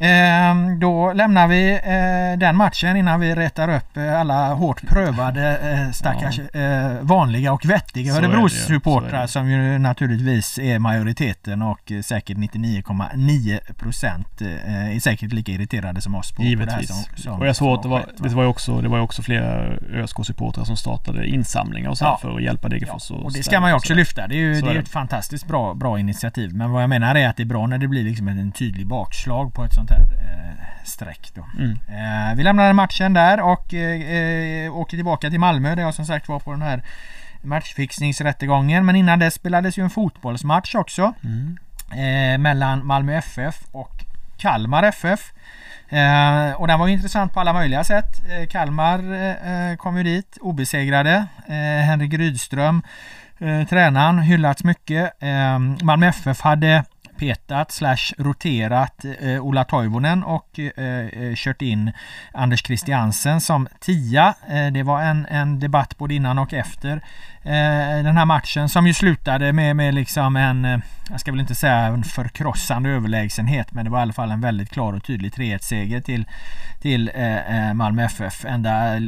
Eh, då lämnar vi eh, den matchen innan vi rätar upp eh, alla hårt prövade eh, stackars ja. Vanliga och vettiga Örebrosupportrar som ju naturligtvis är majoriteten och säkert 99,9 procent är säkert lika irriterade som oss på, Givetvis. på det här som, som, och jag såg att det var, det var ju också, det var också flera ÖSK-supportrar som startade insamlingar och så ja. för att hjälpa Degerfors. Ja. Och, och det ska man ju också lyfta. Det är ju det är ett fantastiskt bra, bra initiativ. Men vad jag menar är att det är bra när det blir liksom en tydlig bakslag på ett sånt här eh, streck då. Mm. Eh, vi lämnade matchen där och eh, åker tillbaka till Malmö där jag som sagt var på den här matchfixningsrättegången. Men innan det spelades ju en fotbollsmatch också. Mm. Eh, mellan Malmö FF och Kalmar FF. Eh, och den var intressant på alla möjliga sätt. Eh, Kalmar eh, kom ju dit obesegrade. Eh, Henrik Rydström, eh, tränaren, hyllats mycket. Eh, Malmö FF hade petat slash roterat eh, Ola Toivonen och eh, eh kört in Anders Christiansen som tia. Eh, det var en, en debatt både innan och efter Eh, den här matchen som ju slutade med, med liksom en eh, jag ska väl inte säga en förkrossande överlägsenhet men det var i alla fall en väldigt klar och tydlig 3-1-seger till, till eh, eh Malmö FF. Enda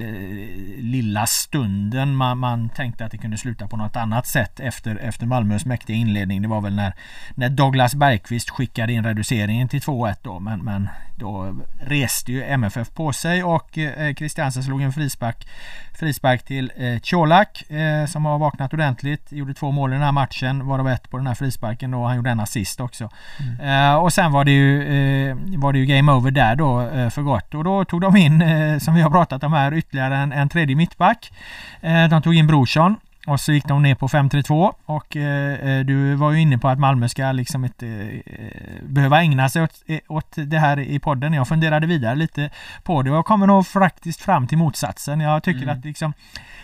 lilla stunden man, man tänkte att det kunde sluta på något annat sätt efter, efter Malmös mäktiga inledning. Det var väl när, när Douglas Bergqvist skickade in reduceringen till 2-1 då men, men då reste ju MFF på sig och eh, Christiansen slog en frispark, frispark till eh, Colak eh, som har vaknat ordentligt. Gjorde två mål i den här matchen varav ett på den här frisparken och han gjorde en assist också. Mm. Eh, och sen var det ju eh, var det ju game over där då eh, för gott och då tog de in som vi har pratat om här ytterligare en, en tredje mittback. de tog in Brorsson och så gick de ner på 5-3-2 och eh, du var ju inne på att Malmö ska liksom inte eh, behöva ägna sig åt, åt det här i podden. Jag funderade vidare lite på det och jag kommer nog faktiskt fram till motsatsen. Jag tycker mm. att liksom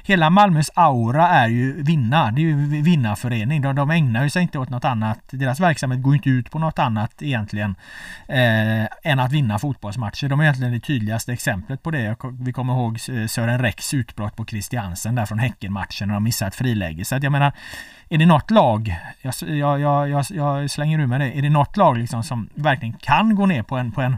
hela Malmös aura är ju vinna. Det är ju vinnarförening. De, de ägnar ju sig inte åt något annat. Deras verksamhet går inte ut på något annat egentligen eh, än att vinna fotbollsmatcher. De är egentligen det tydligaste exemplet på det. Vi kommer ihåg eh, Sören Rex utbrott på Christiansen där från Häckenmatchen när de missade ett friläge. Så att jag menar, är det något lag, jag, jag, jag, jag slänger ur med det, är det något lag liksom som verkligen kan gå ner på en, på en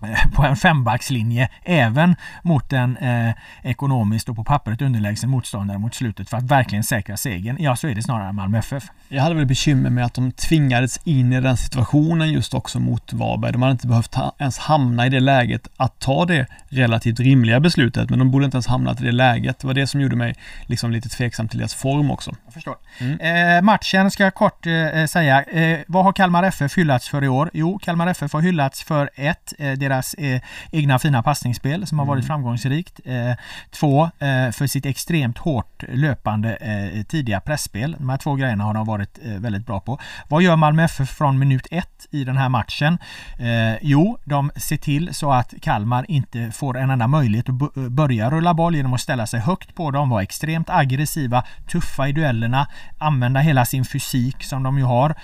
på en fembackslinje även mot en eh, ekonomiskt och på pappret underlägsen motståndare mot slutet för att verkligen säkra segern. Ja, så är det snarare Malmö FF. Jag hade väl bekymmer med att de tvingades in i den situationen just också mot Varberg. De hade inte behövt ha, ens hamna i det läget att ta det relativt rimliga beslutet, men de borde inte ens hamnat i det läget. Det var det som gjorde mig liksom lite tveksam till deras form också. Jag förstår. Mm. Eh, matchen ska jag kort eh, säga. Eh, vad har Kalmar FF hyllats för i år? Jo, Kalmar FF har hyllats för ett, eh, deras eh, egna fina passningsspel som har varit mm. framgångsrikt. Eh, två, eh, för sitt extremt hårt löpande eh, tidiga pressspel. De här två grejerna har de varit eh, väldigt bra på. Vad gör Malmö FF från minut ett i den här matchen? Eh, jo, de ser till så att Kalmar inte får en enda möjlighet att börja rulla boll genom att ställa sig högt på dem, vara extremt aggressiva, tuffa i duellerna, använda hela sin fysik som de ju har.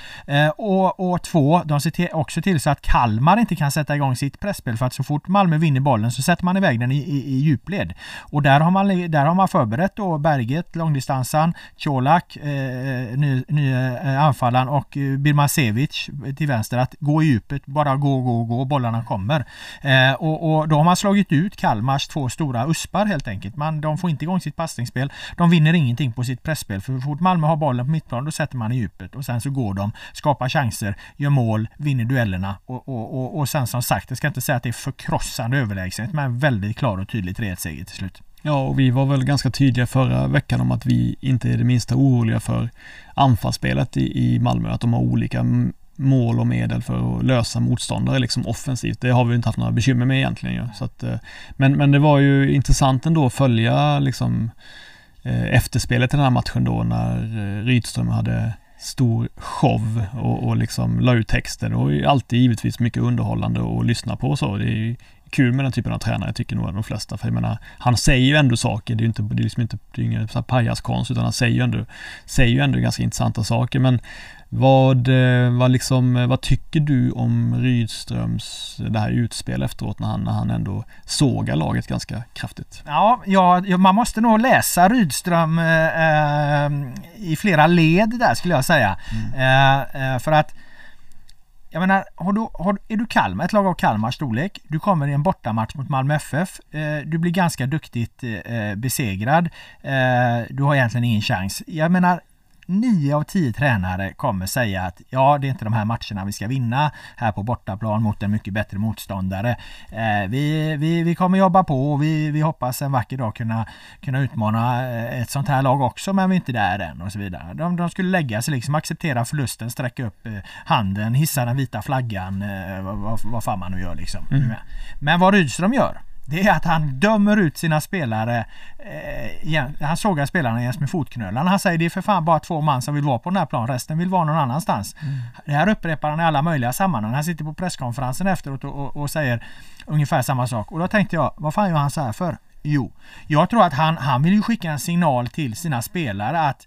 och, och två, de ser till, också till så att Kalmar inte kan sätta igång sitt pressspel för att så fort Malmö vinner bollen så sätter man iväg den i, i, i djupled. Och där har man, där har man förberett då Berget, långdistansan, Colak, eh, eh ny, ny eh, anfallaren och eh, Birmancevic till vänster att gå i djupet, bara gå, gå, gå, bollarna kommer. Eh, och, och, då har man slagit ut Kalmars två stora uspar helt enkelt. Man, de får inte igång sitt passningsspel. De vinner ingenting på sitt pressspel för så fort Malmö har bollen på mittplan då sätter man i djupet och sen så går de, skapar chanser, gör mål, vinner duellerna och, och, och, och sen som sagt, jag ska inte säga att det är förkrossande överlägsenhet men väldigt klar och tydlig 3-1-seger till slut. Ja, och vi var väl ganska tydliga förra veckan om att vi inte är det minsta oroliga för anfallsspelet i, i Malmö, att de har olika mål och medel för att lösa motståndare liksom offensivt. Det har vi inte haft några bekymmer med egentligen ju. Så att, eh, men, men det var ju intressant ändå att följa liksom eh, efterspelet i den här matchen då när eh, Rydström hade stor show och, och liksom la ut texter och alltid givetvis mycket underhållande att lyssna på och så. Det är kul med den typen av tränare tycker nog de flesta. För jag menar, han säger ju ändå saker. Det är ju inte, det är liksom inte, det är ingen pajaskonst utan han säger ju ändå, säger ju ändå ganska intressanta saker. Men vad, eh, vad, liksom, eh, vad tycker du om Rydströms det här utspel efteråt när han, när han ändå sågar laget ganska kraftigt? Ja, ja man måste nog läsa Rydström eh, i flera led där skulle jag säga. Mm. Eh, för att jag menar, har du, har, är du Kalmar, ett lag av Kalmars storlek, du kommer i en bortamatch mot Malmö FF, eh, du blir ganska duktigt eh, besegrad, eh, du har egentligen ingen chans. Jag menar, nio av tio tränare kommer säga att ja, det är inte de här matcherna vi ska vinna här på bortaplan mot en mycket bättre motståndare. Eh, vi, vi, vi kommer jobba på och vi, vi hoppas en vacker dag kunna, kunna utmana eh, ett sånt här lag också men vi är inte där än och så vidare. De, de skulle lägga sig liksom, acceptera förlusten, sträcka upp eh, handen, hissa den vita flaggan, vad, vad, vad fan man nu gör liksom. Mm. Men vad Rydström gör det är att han dömer ut sina spelare. Eh, han sågar spelarna jäms med fotknölarna. Han säger det är för fan bara två man som vill vara på den här planen. Resten vill vara någon annanstans. Mm. Det här upprepar han i alla möjliga sammanhang. Han sitter på presskonferensen efteråt och, och, och, säger ungefär samma sak. Och då tänkte jag, vad fan gör han så här för? Jo, jag tror att han, han vill ju skicka en signal till sina spelare att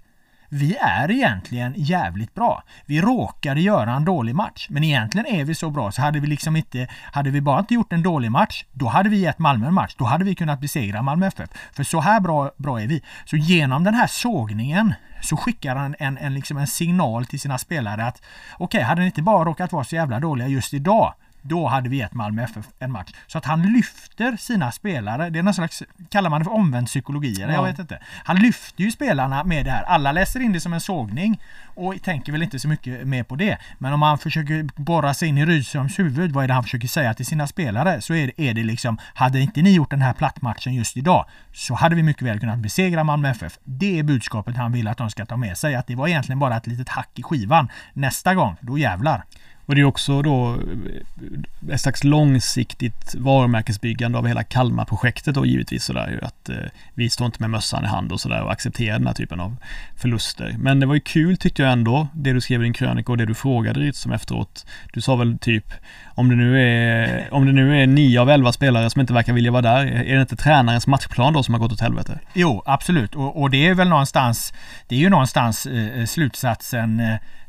vi är egentligen jävligt bra. Vi råkade göra en dålig match, men egentligen är vi så bra så hade vi liksom inte, hade vi bara inte gjort en dålig match, då hade vi gett Malmö en match. Då hade vi kunnat besegra Malmö FF. För så här bra, bra är vi. Så genom den här sågningen så skickar han en, en, liksom en signal till sina spelare att okej, okay, hade ni inte bara råkat vara så jävla dåliga just idag då hade vi gett Malmö FF en match. Så att han lyfter sina spelare. Det är någon slags, kallar man det för omvänd psykologi eller ja. jag vet inte. Han lyfter ju spelarna med det här. Alla läser in det som en sågning och tänker väl inte så mycket mer på det. Men om man försöker borra sig in i Rydströms huvud, vad är det han försöker säga till sina spelare? Så är det, är det liksom, hade inte ni gjort den här plattmatchen just idag så hade vi mycket väl kunnat besegra Malmö FF. Det är budskapet han vill att de ska ta med sig. Att det var egentligen bara ett litet hack i skivan. Nästa gång, då jävlar. Och det är också då eh, ett slags långsiktigt varumärkesbyggande av hela Kalmar-projektet då givetvis sådär att eh, vi står inte med mössan i hand och sådär och accepterar den här typen av förluster. Men det var ju kul tyckte jag ändå, det du skrev i din krönika och det du frågade Rydström efteråt. Du sa väl typ om det nu är, om det nu är nio av elva spelare som inte verkar vilja vara där, är det inte tränarens matchplan då som har gått åt helvete? Jo, absolut. Och, och det är väl någonstans, det är ju någonstans eh, slutsatsen Eh,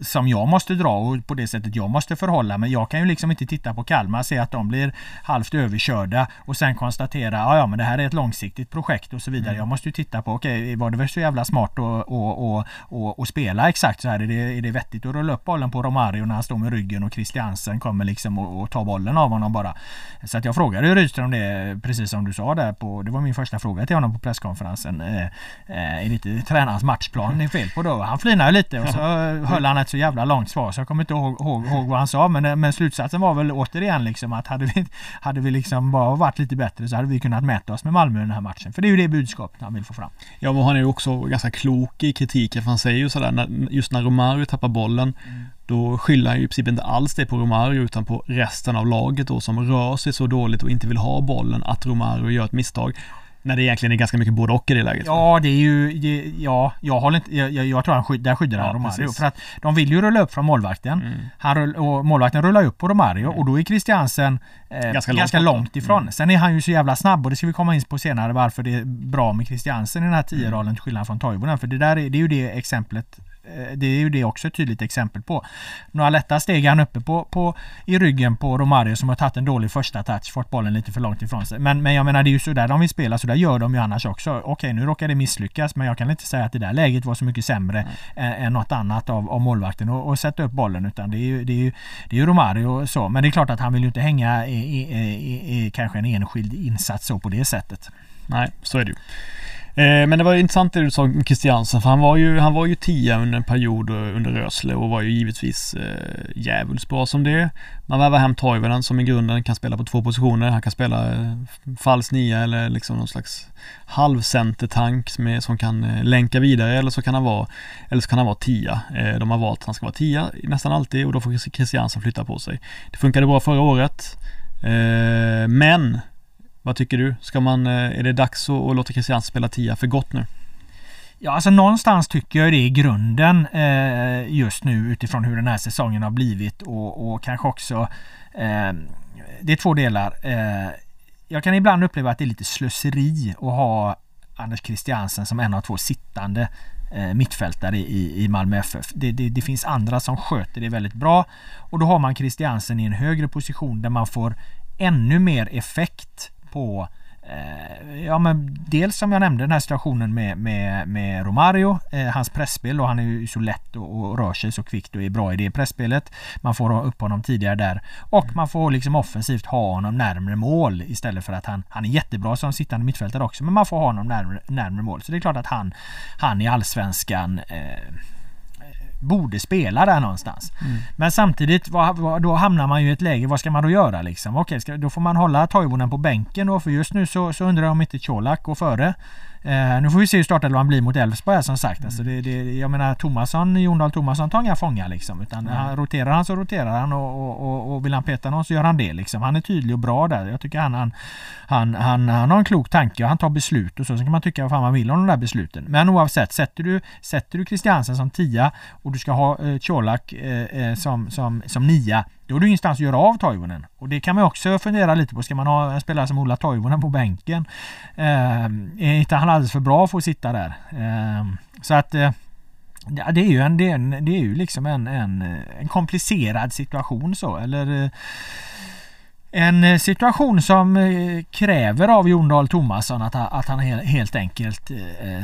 som jag måste dra och på det sättet jag måste förhålla mig. Jag kan ju liksom inte titta på Kalmar och se att de blir halvt överkörda och sen konstatera ja, ja men det här är ett långsiktigt projekt och så vidare. Mm. Jag måste ju titta på okej, okay, var det väl så jävla smart att och, och, och, spela exakt så här? Är det, är det vettigt att rulla upp bollen på Romario när han står med ryggen och Christiansen kommer liksom och, och tar bollen av honom bara. Så att jag frågade Rydström det precis som du sa där på, det var min första fråga till honom på presskonferensen. Eh, eh, är det inte tränarens matchplan det är fel på då? Han flinade lite och så höll han ett så jävla långt svar så jag kommer inte ihåg, ihåg, ihåg vad han sa men, men slutsatsen var väl återigen liksom att hade vi, hade vi liksom bara varit lite bättre så hade vi kunnat mäta oss med Malmö i den här matchen. För det är ju det budskapet han vill få fram. Ja men han är ju också ganska klok i kritiken för han säger ju sådär just när Romario tappar bollen mm. Då skyller han ju i princip inte alls det på Romario utan på resten av laget då som rör sig så dåligt och inte vill ha bollen att Romario gör ett misstag. När det egentligen är ganska mycket både och i det läget. Ja, det är ju... Det, ja, jag håller inte... Jag, jag, jag tror han skydd, där skyddar han ja, Romario. Precis. För att de vill ju rulla upp från målvakten. Mm. Han och målvakten rullar upp på Romario mm. och då är Christiansen eh, ganska, ganska långt, långt ifrån. Mm. Sen är han ju så jävla snabb och det ska vi komma in på senare varför det är bra med Christiansen i den här tio-rollen till skillnad från Toivonen. För det där är, det är ju det exemplet det är ju det också ett tydligt exempel på. Några lätta steg är han uppe på, på, i ryggen på Romario som har tagit en dålig första touch, fått bollen lite för långt ifrån sig. Men, men jag menar det är ju sådär de vill spela, så där gör de ju annars också. Okej, nu råkar det misslyckas men jag kan inte säga att det där läget var så mycket sämre mm. än något annat av, av målvakten och, och sätta upp bollen utan det är ju, det är ju, det är ju Romario och så. Men det är klart att han vill ju inte hänga i, i, i, i kanske en enskild insats så på det sättet. Nej, så är det ju. Eh, men det var intressant det du sa om Christiansen för han var ju, han var ju tia under en period under Rösle och var ju givetvis eh, djävulskt bra som det. Man värvar hem Toivonen som i grunden kan spela på två positioner. Han kan spela eh, falsk nia eller liksom någon slags halvcentertank som, som kan eh, länka vidare eller så kan han vara eller så kan han vara tia. Eh, de har valt att han ska vara tia nästan alltid och då får Christiansen flytta på sig. Det funkade bra förra året. Eh, men vad tycker du? Ska man, eh, är det dags att låta Christiansen spela tia för gott nu? Ja, alltså någonstans tycker jag det är grunden eh, just nu utifrån hur den här säsongen har blivit och, och kanske också eh, Det är två delar. Eh, jag kan ibland uppleva att det är lite slöseri att ha Anders Christiansen som en av två sittande eh, mittfältare i, i Malmö FF. Det, det, det, finns andra som sköter det väldigt bra och då har man Christiansen i en högre position där man får ännu mer effekt på eh, Ja men dels som jag nämnde den här situationen med, med, med Romario, eh, hans pressspel och han är ju så lätt och, och, rör sig så kvickt och är bra i det pressspelet. Man får upp honom tidigare där och man får liksom offensivt ha honom närmre mål istället för att han, han är jättebra som sittande mittfältare också men man får ha honom närmre, närmre mål. Så det är klart att han, han i allsvenskan eh, borde spela där någonstans. Mm. Men samtidigt då hamnar man ju i ett läge, vad ska man då göra liksom? Okej, då får man hålla Toivonen på bänken då för just nu så, så undrar jag om inte Colak går före. Eh, nu får vi se hur startelvan blir mot Elfsborg som sagt. Alltså det, det, jag menar Tomasson, Jon Dahl Tomasson tar inga fångar liksom. Utan mm. han, roterar han så roterar han och, och, och, och vill han peta någon så gör han det liksom. Han är tydlig och bra där. Jag tycker han, han, han, han, han har en klok tanke och han tar beslut och så. Sen kan man tycka vad fan man vill om de där besluten. Men oavsett, sätter du, sätter du Christiansen som tia och du ska ha eh, Colak eh, eh, som, som, som nia då har du ingenstans att göra av Toivonen. Och det kan man också fundera lite på. Ska man ha en spelare som Ola Toivonen på bänken? Eh, är inte han alldeles för bra för att sitta där? Eh, så att eh, det är ju, en, det är, en, det är ju liksom en, en, eh, en komplicerad situation så eller eh, en eh, situation som eh, kräver av Jon Dahl Tomasson att, att han helt enkelt eh, eh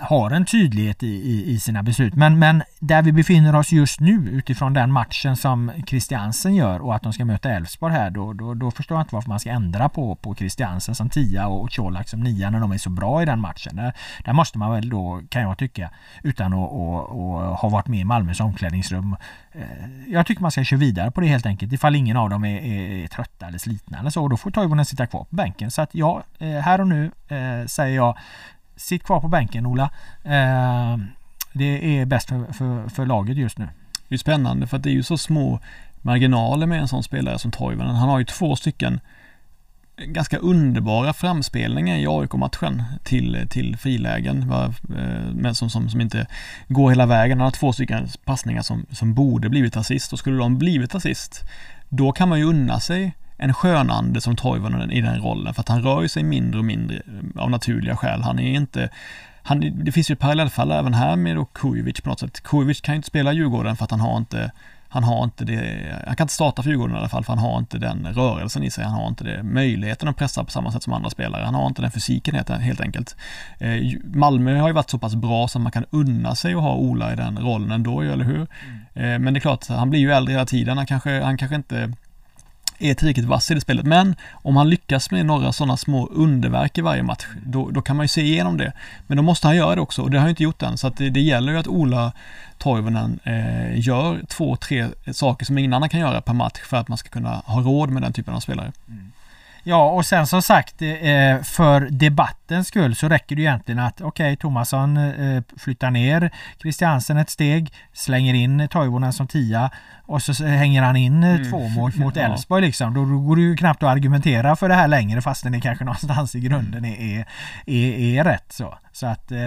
har en tydlighet i, i, i, sina beslut. Men, men där vi befinner oss just nu utifrån den matchen som Christiansen gör och att de ska möta Elfsborg här då, då, då, förstår jag inte varför man ska ändra på, på Christiansen som tia och Colak som nia när de är så bra i den matchen. Där, där måste man väl då, kan jag tycka, utan att, att, att ha varit med i Malmös omklädningsrum. Eh, jag tycker man ska köra vidare på det helt enkelt ifall ingen av dem är, är, är trötta eller slitna eller så. Och då får Toivonen sitta kvar på bänken. Så att ja, eh, här och nu eh, säger jag Sitt kvar på bänken Ola. Eh, det är bäst för, för, för, laget just nu. Det är spännande för att det är ju så små marginaler med en sån spelare som Toivonen. Han har ju två stycken ganska underbara framspelningar i AIK-matchen till, till frilägen eh, men som, som, som inte går hela vägen. Han har två stycken passningar som, som borde blivit assist och skulle de blivit assist då kan man ju unna sig en skönande som Toivonen i den rollen för att han rör sig mindre och mindre eh, av naturliga skäl. Han är inte han, det finns ju parallellfall även här med Kujovic på något sätt. Kujovic kan ju inte spela Djurgården för att han har inte han har inte det, han kan inte starta för Djurgården i alla fall för han har inte den rörelsen i sig, han har inte det, möjligheten att pressa på samma sätt som andra spelare, han har inte den fysiken helt, enkelt. Eh, Malmö har ju varit så pass bra så man kan unna sig att ha Ola i den rollen ändå, eller hur? Mm. Eh, men det är klart, han blir ju äldre hela tiden, han kanske, han kanske inte är tillräckligt vass i det spelet. Men om han lyckas med några sådana små underverk i varje match, då, då kan man ju se igenom det. Men då måste han göra det också och det har han inte gjort än. Så att det, det gäller ju att Ola Toivonen eh, gör två, tre saker som ingen annan kan göra per match för att man ska kunna ha råd med den typen av spelare. Mm. Ja och sen som sagt eh, för debattens skull så räcker det egentligen att okej okay, Tomasson eh, flyttar ner Christiansen ett steg, slänger in Toivonen som tia och så hänger han in mm. två mål mot Elfsborg liksom. Då, går det ju knappt att argumentera för det här längre fastän det kanske någonstans i grunden är, är, är rätt så. Så att eh,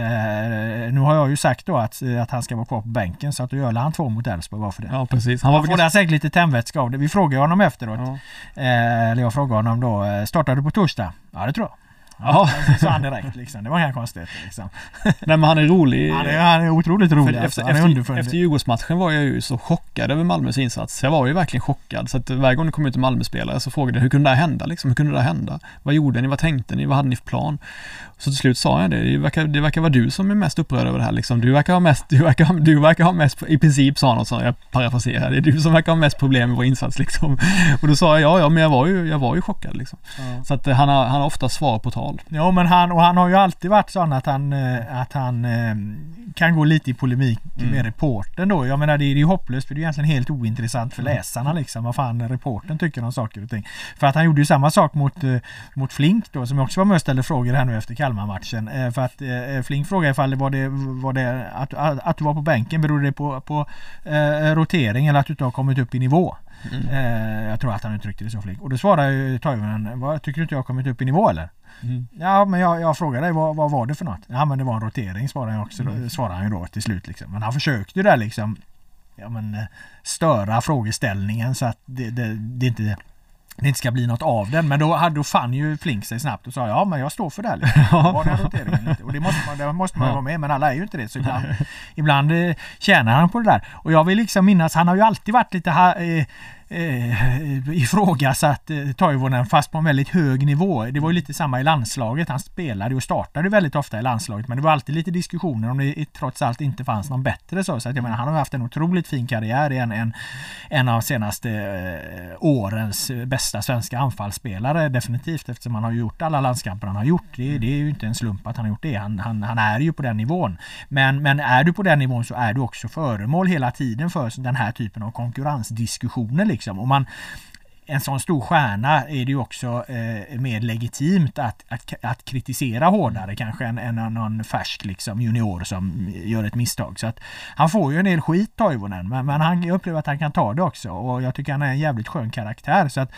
nu har jag ju sagt då att, att han ska vara kvar på bänken så att då gör han två mot Elfsborg bara för det. Ja precis. Han, var han får ganska... säkert lite tändvätska av det. Vi frågar honom efteråt. Ja. Eh, eller jag frågar honom då, eh, startar du på torsdag? Ja det tror jag. Ja, sa han direkt liksom. Det var inga konstigheter liksom. Nej men han är rolig. Han är, han är otroligt rolig. Efter, alltså. efter, efter Djurgårdsmatchen var jag ju så chockad över Malmös insats. Jag var ju verkligen chockad. Så att varje gång det kom ut en Malmö-spelare så frågade jag hur kunde det här hända liksom? Hur kunde det här hända? Vad gjorde ni? Vad tänkte ni? Vad hade ni för plan? Så till slut sa jag det. Det verkar, det verkar vara du som är mest upprörd över det här liksom. Du verkar ha mest, du verkar, du verkar ha mest, i princip sa han så jag parafraserar. Det är du som verkar ha mest problem med vår insats liksom. Och då sa jag ja, ja, men jag var ju, jag var ju chockad liksom. Ja. Så att han har, han har ofta svar på tal. Ja, men han och han har ju alltid varit sån att han, eh, att han eh, kan gå lite i polemik mm. med reporten då. Jag menar det är ju hopplöst för det är egentligen helt ointressant för mm. läsarna liksom vad fan reporten tycker om saker och ting. För att han gjorde ju samma sak mot, eh, mot Flink då som också var med och ställde frågor här nu efter Kalmar-matchen. För att Flink frågade ifall det var det, var det att, att du var på bänken, berodde det på, på eh, rotering eller att du inte har kommit upp i nivå? Mm. Eh, jag tror att han uttryckte det så Flink. Och då svarade ju Toivonen, tycker du inte jag har kommit upp i nivå eller? Mm. Ja men jag, jag frågade dig vad, vad var det för något? Ja men det var en rotering svarade han också mm. svarade han ju då till slut liksom. Men han försökte ju där liksom ja, men, eh, störa frågeställningen så att det, det, det inte det inte ska bli något av den. Men då, då fann ju Flink sig snabbt och sa ja men jag står för det här. Liksom. Var den roteringen lite? Och det måste man, det måste man ja. vara med men alla är ju inte det. Så ibland, ibland eh, tjänar han på det där. Och jag vill liksom minnas, han har ju alltid varit lite eh, eh, ifrågasatt eh, Toivonen fast på en väldigt hög nivå. Det var ju lite samma i landslaget. Han spelade och startade väldigt ofta i landslaget men det var alltid lite diskussioner om det trots allt inte fanns någon bättre. Så, så att jag menar, han har haft en otroligt fin karriär i en, en, en av senaste eh, årens eh, bästa svenska anfallsspelare definitivt eftersom han har gjort alla landskamper han har gjort. Det, det är ju inte en slump att han har gjort det. Han, han, han är ju på den nivån. Men, men är du på den nivån så är du också föremål hela tiden för den här typen av konkurrensdiskussioner Liksom. Och man, en sån stor stjärna är det ju också eh, mer legitimt att, att, att, kritisera hårdare kanske än, än någon färsk liksom, junior som gör ett misstag. Så att Han får ju en del skit Toivonen men, men han, jag upplever att han kan ta det också och jag tycker han är en jävligt skön karaktär. Så att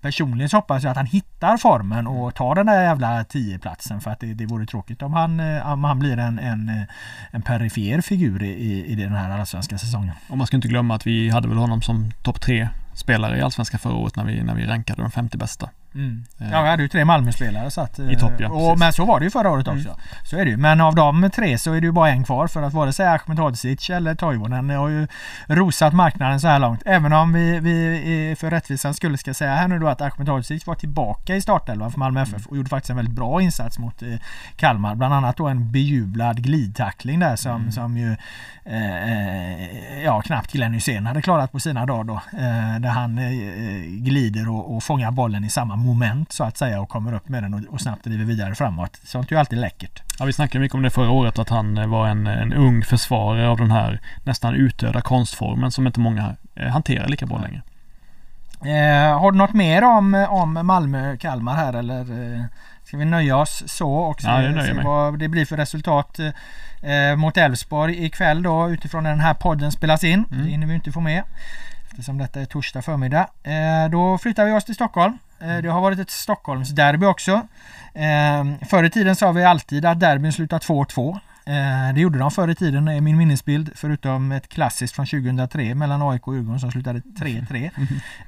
Personligen så hoppas jag att han hittar formen och tar den där jävla 10-platsen för att det, det vore tråkigt om han, eh, om han blir en, en, en perifer figur i, i den här allsvenska säsongen. Och man ska inte glömma att vi hade väl honom som topp tre spelare i allsvenskan förra året när vi, när vi rankade de 50 bästa. Mm. Ja, vi hade ju tre Malmöspelare så att, I topp, ja, och, Men så var det ju förra året Mm. också. Så är det ju. Men av de tre så är det ju bara en kvar för att vare sig Ahmed Hodzic eller Toivonen har ju rosat marknaden så här långt. Även om vi, vi för rättvisans skull ska säga här nu då att Ahmed Hodzic var tillbaka i startelvan för Malmö FF och gjorde faktiskt en väldigt bra insats mot eh, Kalmar. Bland annat då en bejublad glidtackling där som, som ju eh, ja, knappt Glenn Hysén hade klarat på sina dagar då. Eh, där han eh, glider och, och fångar bollen i samma moment så att säga och kommer upp med den och, och snabbt driver vidare framåt. Sånt är ju alltid läckert. Ja, vi snackade mycket om det förra året att han eh, var en, en ung försvarare av den här nästan utdöda konstformen som inte många eh, hanterar lika bra längre. Eh, har du något mer om, om Malmö-Kalmar här eller eh, ska vi nöja oss så och se, Ja, se vad det blir för resultat eh, mot Elfsborg ikväll då utifrån när den här podden spelas in. Mm. Det hinner vi inte få med eftersom detta är torsdag förmiddag. Eh, då flyttar vi oss till Stockholm. Eh, det har varit ett Stockholmsderby också. Eh, förr i tiden sa vi alltid att derbyn slutar 2-2. Eh, Det gjorde de förr i tiden är min minnesbild förutom ett klassiskt från 2003 mellan AIK och Djurgården som slutade 3-3.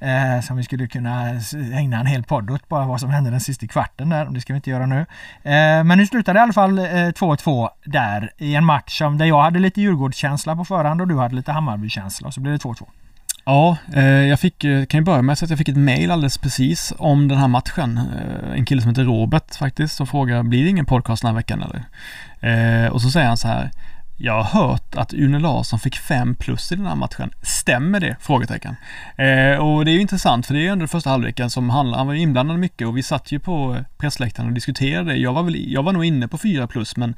Eh, som vi skulle kunna ägna en hel podd åt bara vad som hände den sista kvarten där. Det ska vi inte göra nu. Men nu slutade i alla fall eh, 2-2 där i en match som där jag hade lite Djurgårdskänsla på förhand och du hade lite Hammarbykänsla och så blev det 2-2. Ja, eh, jag fick, eh, kan ju börja med att säga att jag fick ett mail alldeles precis om den här matchen. Eh, en kille som heter Robert faktiskt som frågar, blir det ingen podcast den här veckan eller? Och så säger han så här, jag har hört att Une Larsson fick fem plus i den här matchen. Stämmer det? Frågetecken. Eh, och det är ju intressant för det är ju ändå första halvleken som handlar, han var ju inblandad mycket och vi satt ju på pressläktaren och diskuterade. Jag var, väl, jag var nog inne på fyra plus men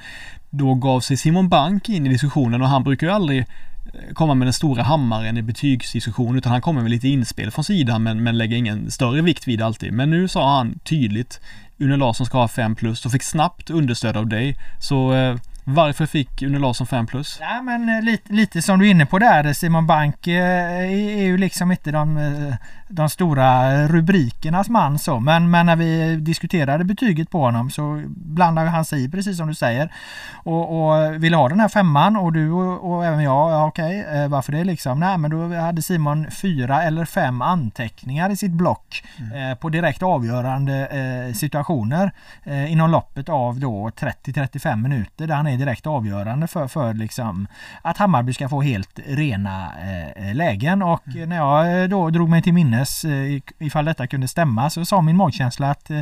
då gav sig Simon Bank in i diskussionen och han brukar ju aldrig komma med den stora hammaren i betygsdiskussion utan han kommer med lite inspel från sidan men, men lägger ingen större vikt vid det alltid. Men nu sa han tydligt Une Larsson ska ha 5 plus och fick snabbt understöd av dig. Så eh, varför fick Une Larsson 5 plus? Ja men eh, lite, lite som du är inne på där Simon Bank eh, är är ju liksom inte de, eh, de stora rubrikernas man så. Men, men när vi diskuterade betyget på honom så blandade han sig i precis som du säger. Och, och ville ha den här femman och du och, och även jag, ja, okej eh, varför det liksom? Nej men då hade Simon fyra eller fem anteckningar i sitt block eh, på direkt avgörande eh, situationer eh, inom loppet av då 30-35 minuter där han är direkt avgörande för, för liksom att Hammarby ska få helt rena eh, lägen och när jag eh, då drog mig till minnes eh, ifall detta kunde stämma så sa min magkänsla att, eh,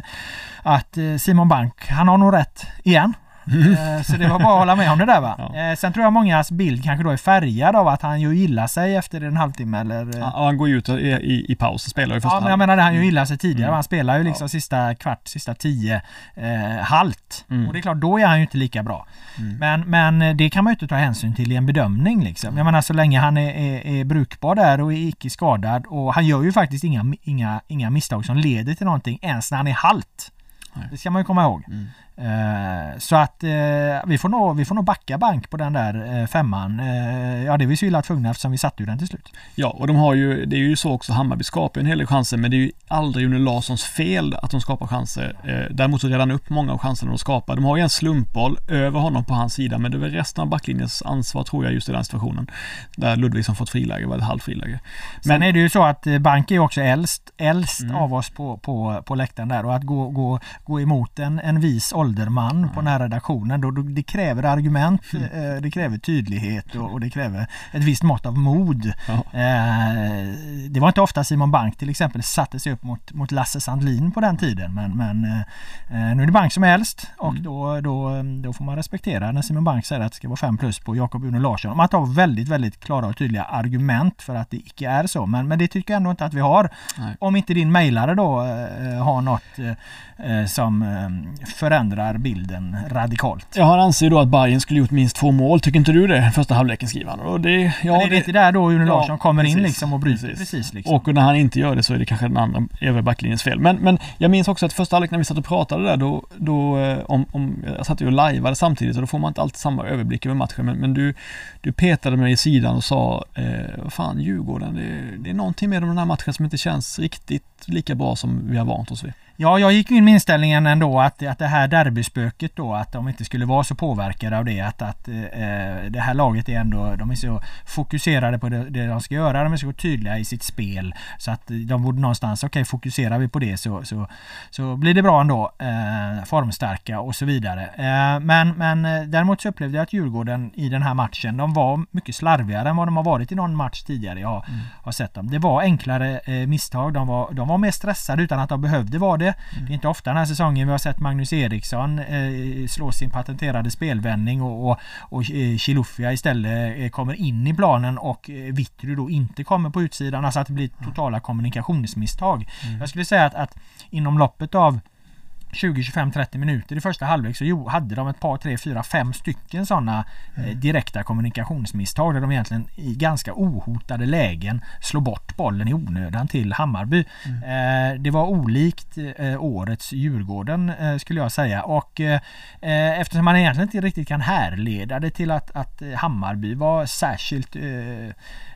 att eh, Simon Bank, han har nog rätt igen. Eh, Så det var bara att hålla med om det där va. Ja. Eh, Sen tror jag mångas bild kanske då är färgad av att han ju gillar sig efter en halvtimme eller eh, Ja, han går ju ut i, i, i paus och spelar i första Ja men jag menar det han ju illa sig tidigare. Mm. Han spelar ju liksom sista kvart, sista tio eh, halt. Mm. Och det är klart, då är han ju inte lika bra. Mm. Men, men det kan man ju inte ta hänsyn till i en bedömning liksom. Jag menar så länge han är, är, är brukbar där och är icke skadad och han gör ju faktiskt inga, inga, inga misstag som leder till någonting ens när han är halt. Nej. Det ska man ju komma ihåg. Mm. Eh, så att eh, vi, får nog, vi får nog backa bank på den där eh, femman. Ja det är vi så illa tvungna eftersom vi satte ju den till slut. Ja, och de har ju, det är ju så också, Hammarby skapar en hel del chanser men det är ju aldrig Une Larssons fel att de skapar chanser. Eh, däremot så räddar han upp många av chanserna de skapar. De har ju en slumpboll över honom på hans sida men det är väl resten av backlinjens ansvar tror jag just i den situationen. Där Ludvigsson fått friläge, var ett halvt friläge. Sen är det ju så att Bank är också äldst, äldst Mm. av oss på, på, på läktaren där och att gå, gå, gå emot en, en vis ålderman på den här redaktionen då, det kräver argument, Mm. eh, det kräver tydlighet och, det kräver ett visst mått av mod. Ja. Eh, det var inte ofta Simon Bank till exempel satte sig upp mot, mot Lasse Sandlin på den tiden men, men eh, nu är det Bank som är äldst och Mm. då, då, då får man respektera när Simon Bank säger att det ska vara 5 plus på Jakob Uno Larsson. Man tar väldigt, väldigt klara och tydliga argument för att det icke är så. Men, men det tycker jag ändå inte att vi har. Nej. Om inte din mejlare då har något som eh, förändrar bilden radikalt. Ja, han anser då att Bayern skulle gjort minst två mål. Tycker inte du det? Första halvleken skriver han. Och det, ja, men är det, inte där då Ja, Larsson kommer in precis. liksom och bryter Precis. precis, liksom. Och när han inte gör det så är det kanske den andra övre backlinjens fel. Men, men jag minns också att första halvlek när vi satt och pratade där då, då eh, om, om, jag satt ju och lajvade samtidigt och då får man inte alltid samma överblick över matchen. Men, men du, du petade mig i sidan och sa, eh, vad fan Djurgården, det, det är någonting med den här matchen som inte känns riktigt lika bra som vi har vant oss vid. Ja, jag gick in med inställningen ändå att, att det här derbyspöket då, att de inte skulle vara så påverkade av det. Att, att eh, det här laget är ändå, de är så fokuserade på det, det, de ska göra. De är så tydliga i sitt spel. Så att de borde någonstans, okej okay, fokuserar vi på det så, så, så blir det bra ändå. Eh, formstarka och så vidare. Eh, men, men eh, däremot så upplevde jag att Djurgården i den här matchen, de var mycket slarvigare än vad de har varit i någon match tidigare jag mm. har sett dem. Det var enklare eh, misstag. De var, de var mer stressade utan att de behövde vara det. Mm. Det är inte ofta den här säsongen vi har sett Magnus Eriksson eh, slå sin patenterade spelvändning och, och, och eh, Chilufya istället eh, kommer in i planen och eh, Vittry då inte kommer på utsidan. Alltså att det blir totala kommunikationsmisstag. Mm. Jag skulle säga att, att inom loppet av 20, 25, 30 minuter i första halvlek så jo, hade de ett par, tre, fyra, fem stycken sådana eh, mm. direkta kommunikationsmisstag där de egentligen i ganska ohotade lägen slår bort bollen i onödan till Hammarby. Mm. Eh, det var olikt eh, årets Djurgården eh, skulle jag säga och eftersom man egentligen inte riktigt kan härleda det till att, att Hammarby var särskilt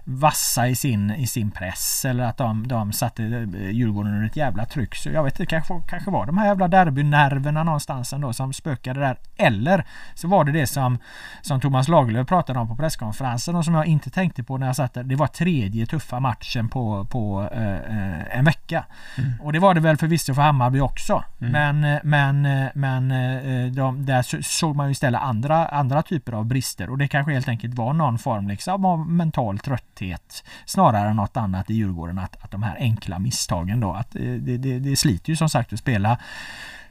vassa i sin, i sin press eller att de, de satte Djurgården under ett jävla tryck. Så jag vet inte, kanske, kanske var de här jävla derbynerverna någonstans ändå som spökade där. Eller så var det det som, som Thomas Lagerlöf pratade om på presskonferensen och som jag inte tänkte på när jag satt där. Det var tredje tuffa matchen på, på eh, en vecka. Mm. Och det var det väl förvisso för Hammarby också. Mm. Men, men, men de, där såg man ju istället andra, andra typer av brister och det kanske helt enkelt var någon form liksom av mental trött trötthet snarare än något annat i Djurgården. Att, att de här enkla misstagen då, att det, det, det sliter ju som sagt att spela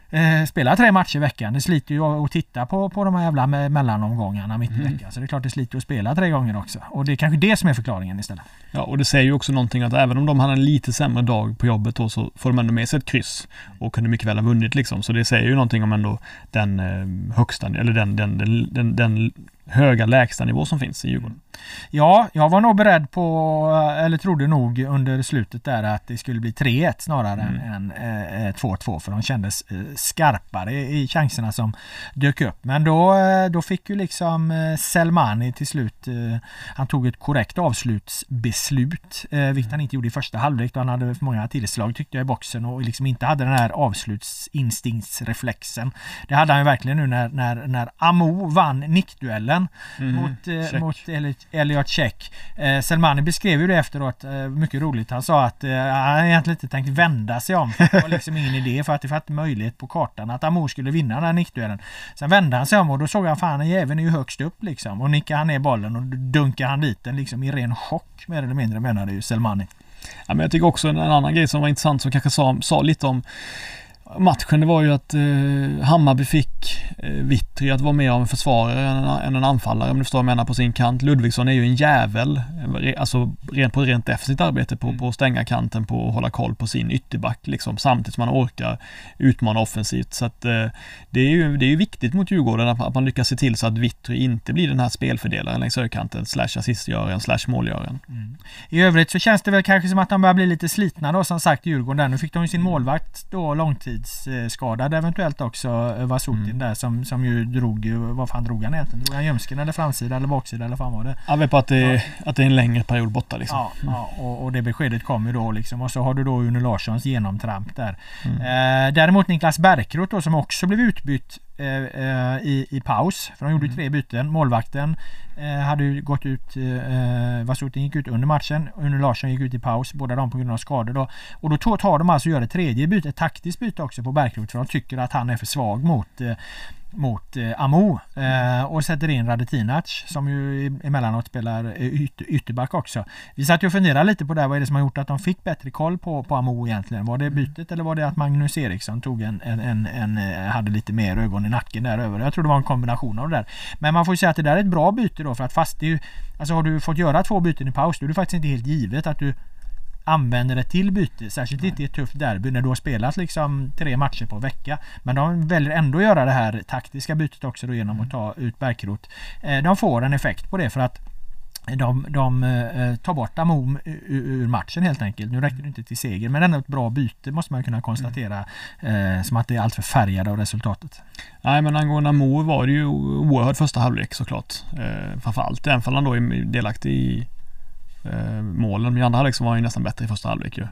eh, spela tre matcher i veckan. Det sliter ju att titta på, på de här jävla mellanomgångarna mitt i mm. veckan. Så det är klart det sliter att spela tre gånger också. Och det är kanske det som är förklaringen istället. Ja, och det säger ju också någonting att även om de hade en lite sämre dag på jobbet då så får de ändå med sig ett kryss och kunde mycket väl ha vunnit liksom. Så det säger ju någonting om ändå den eh, högsta, eller den, den, den, den, den höga lägstanivå som finns i Djurgården. Ja, jag var nog beredd på, eller trodde nog under slutet där att det skulle bli 3-1 snarare mm. än 2-2 eh, för de kändes eh, skarpare i chanserna som dök upp. Men då, eh, då fick ju liksom Selmani till slut, han tog ett korrekt avslutsbeslut, vilket han inte gjorde i första halvlek då han hade för många tillslag tyckte jag i boxen och liksom inte hade den här avslutsinstinktsreflexen. Det hade han ju verkligen nu när, när, när Amo vann nickduellen mm. mot, mot Elliot Check. Eh, Selmani beskrev ju det efteråt, eh, mycket roligt. Han sa att eh, han egentligen inte tänkt vända sig om. Det var liksom ingen idé för att det fanns möjlighet på kartan att Amor skulle vinna den här nickduellen. Sen vände han sig om och då såg han fan jäveln är ju högst upp liksom. Och nickade han ner bollen och dunkade han dit den liksom i ren chock mer eller mindre menade ju Selmani. Ja, men jag tycker också en, en annan grej som var intressant som kanske sa, sa lite om matchen det var ju att eh, Hammarby fick eh, Vittry att vara mer av en försvarare än, än en anfallare om du förstår vad jag menar på sin kant. Ludvigsson är ju en jävel, alltså rent på rent defensivt arbete på, mm. på att stänga kanten, på att hålla koll på sin ytterback liksom samtidigt som man orkar utmana offensivt. Så att eh, det är ju det är ju viktigt mot Djurgården att, att man lyckas se till så att Vittry inte blir den här spelfördelaren längs högerkanten, slash assistgöraren, slash målgöraren. Mm. I övrigt så känns det väl kanske som att de börjar bli lite slitna då som sagt Djurgården där. Nu fick de ju sin målvakt då långtid långtidsskadad eventuellt också eh, Vasutin mm. där som, som ju drog, vad fan drog han egentligen? Drog han ljumsken eller framsida eller baksida eller fan var det? Jag vet på att det, är, ja. att det är en längre period borta liksom. Ja, mm. ja och, och, det beskedet kom ju då liksom och så har du då Une Larssons genomtramp där. Mm. Eh, däremot Niklas Bärkroth då som också blev utbytt i, i paus. För de gjorde mm. tre byten. Målvakten eh, hade gått ut, eh, Vasutin gick ut under matchen. Une Larsson gick ut i paus. Båda de på grund av skador då. Och då tar de alltså och gör ett tredje byte, ett taktiskt byte också på Bärkroth. För de tycker att han är för svag mot eh, mot eh, Amo eh, och sätter in Radetinac som ju emellanåt spelar eh, yt ytterback också. Vi satt ju och funderade lite på det, vad är det som har gjort att de fick bättre koll på, på Amo egentligen? Var det mm. bytet eller var det att Magnus Eriksson tog en, en, en, en eh, hade lite mer ögon i nacken där över? Jag tror det var en kombination av det där. Men man får ju säga att det där är ett bra byte då för att fast det är ju, alltså har du fått göra två byten i paus då är det faktiskt inte helt givet att du använder det till byte. Särskilt inte i ett tufft derby när du har spelat liksom tre matcher på en vecka. Men de väljer ändå att göra det här taktiska bytet också då genom att ta ut Bärkroth. Eh, de får en effekt på det för att de, de eh, tar bort Amom ur matchen helt enkelt. Nu räcker det inte till seger men ändå ett bra byte måste man kunna konstatera. Eh, som att det är alltför färgade av resultatet. Nej men angående Amo var det ju oerhört första halvlek såklart. Eh, framförallt även om han då är delaktig i eh, målen. Men i andra halvlek så var han ju nästan bättre i första halvlek ju.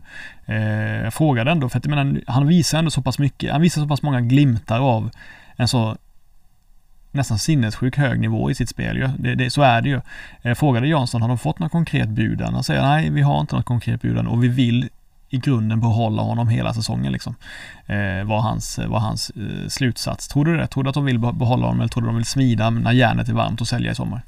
Eh, jag frågade ändå, för att jag menar, han visar ändå så pass mycket, han visar så pass många glimtar av en så nästan sinnessjuk hög nivå i sitt spel ju. Det, det, så är det ju. Jag frågade Jansson, har de fått något konkret bud Han säger nej, vi har inte något konkret bud och vi vill i grunden behålla honom hela säsongen liksom. Eh, var hans, var hans eh, slutsats. Tror du det? Tror du att de vill behålla honom eller tror du de vill smida när järnet är varmt och sälja i sommar?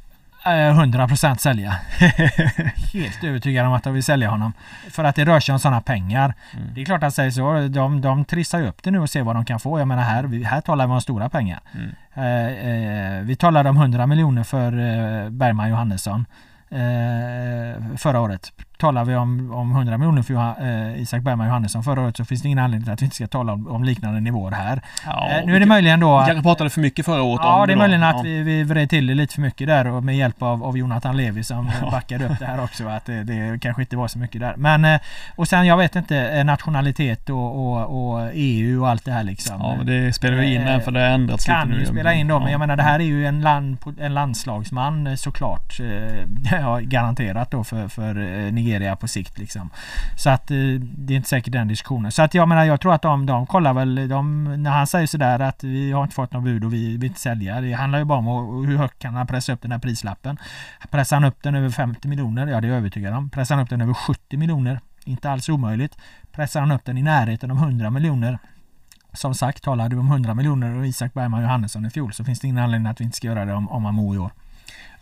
100% eh, sälja. Helt övertygad om att de vill sälja honom. För att det rör sig om sådana pengar. Mm. Det är klart att säger så. De, de trissar ju upp det nu och ser vad de kan få. Jag menar här, här talar vi om stora pengar. Mm. Eh, eh, vi talade om 100 miljoner för eh, Bergman Johannesson eh, förra året talar vi om, om 100 miljoner för eh, Isak Bergman Johannesson förra året så finns det ingen anledning till att vi inte ska tala om, om liknande nivåer här. Ja, eh, nu är det möjligen då... Vi kanske pratade för mycket förra året Ja, det är möjligen att ja. vi, vi vred till det lite för mycket där och med hjälp av, av Jonathan Levi som ja. backade upp det här också. Att det, det, kanske inte var så mycket där. Men eh, och sen jag vet inte eh, nationalitet och, och, och EU och allt det här liksom. Ja, men det spelar ju in eh, för det har ändrats lite nu. Kan spela in då, men jag menar det här är ju en, land, en landslagsman såklart. Ja, garanterat då för, för Nigeria på sikt. Liksom. Så att eh, det är inte säkert den diskussionen. Så att jag menar jag tror att de, de kollar väl, de, när han säger sådär att vi har inte fått något bud och vi vill inte sälja. Det handlar ju bara om hur högt kan han pressa upp den här prislappen. Pressar han upp den över 50 miljoner? Ja det är jag övertygad om. Pressar han upp den över 70 miljoner? Inte alls omöjligt. Pressar han upp den i närheten av 100 miljoner? Som sagt, talade du om 100 miljoner och Isak Bergman Johannesson i fjol så finns det ingen anledning att vi inte ska göra det om, om Amo i år.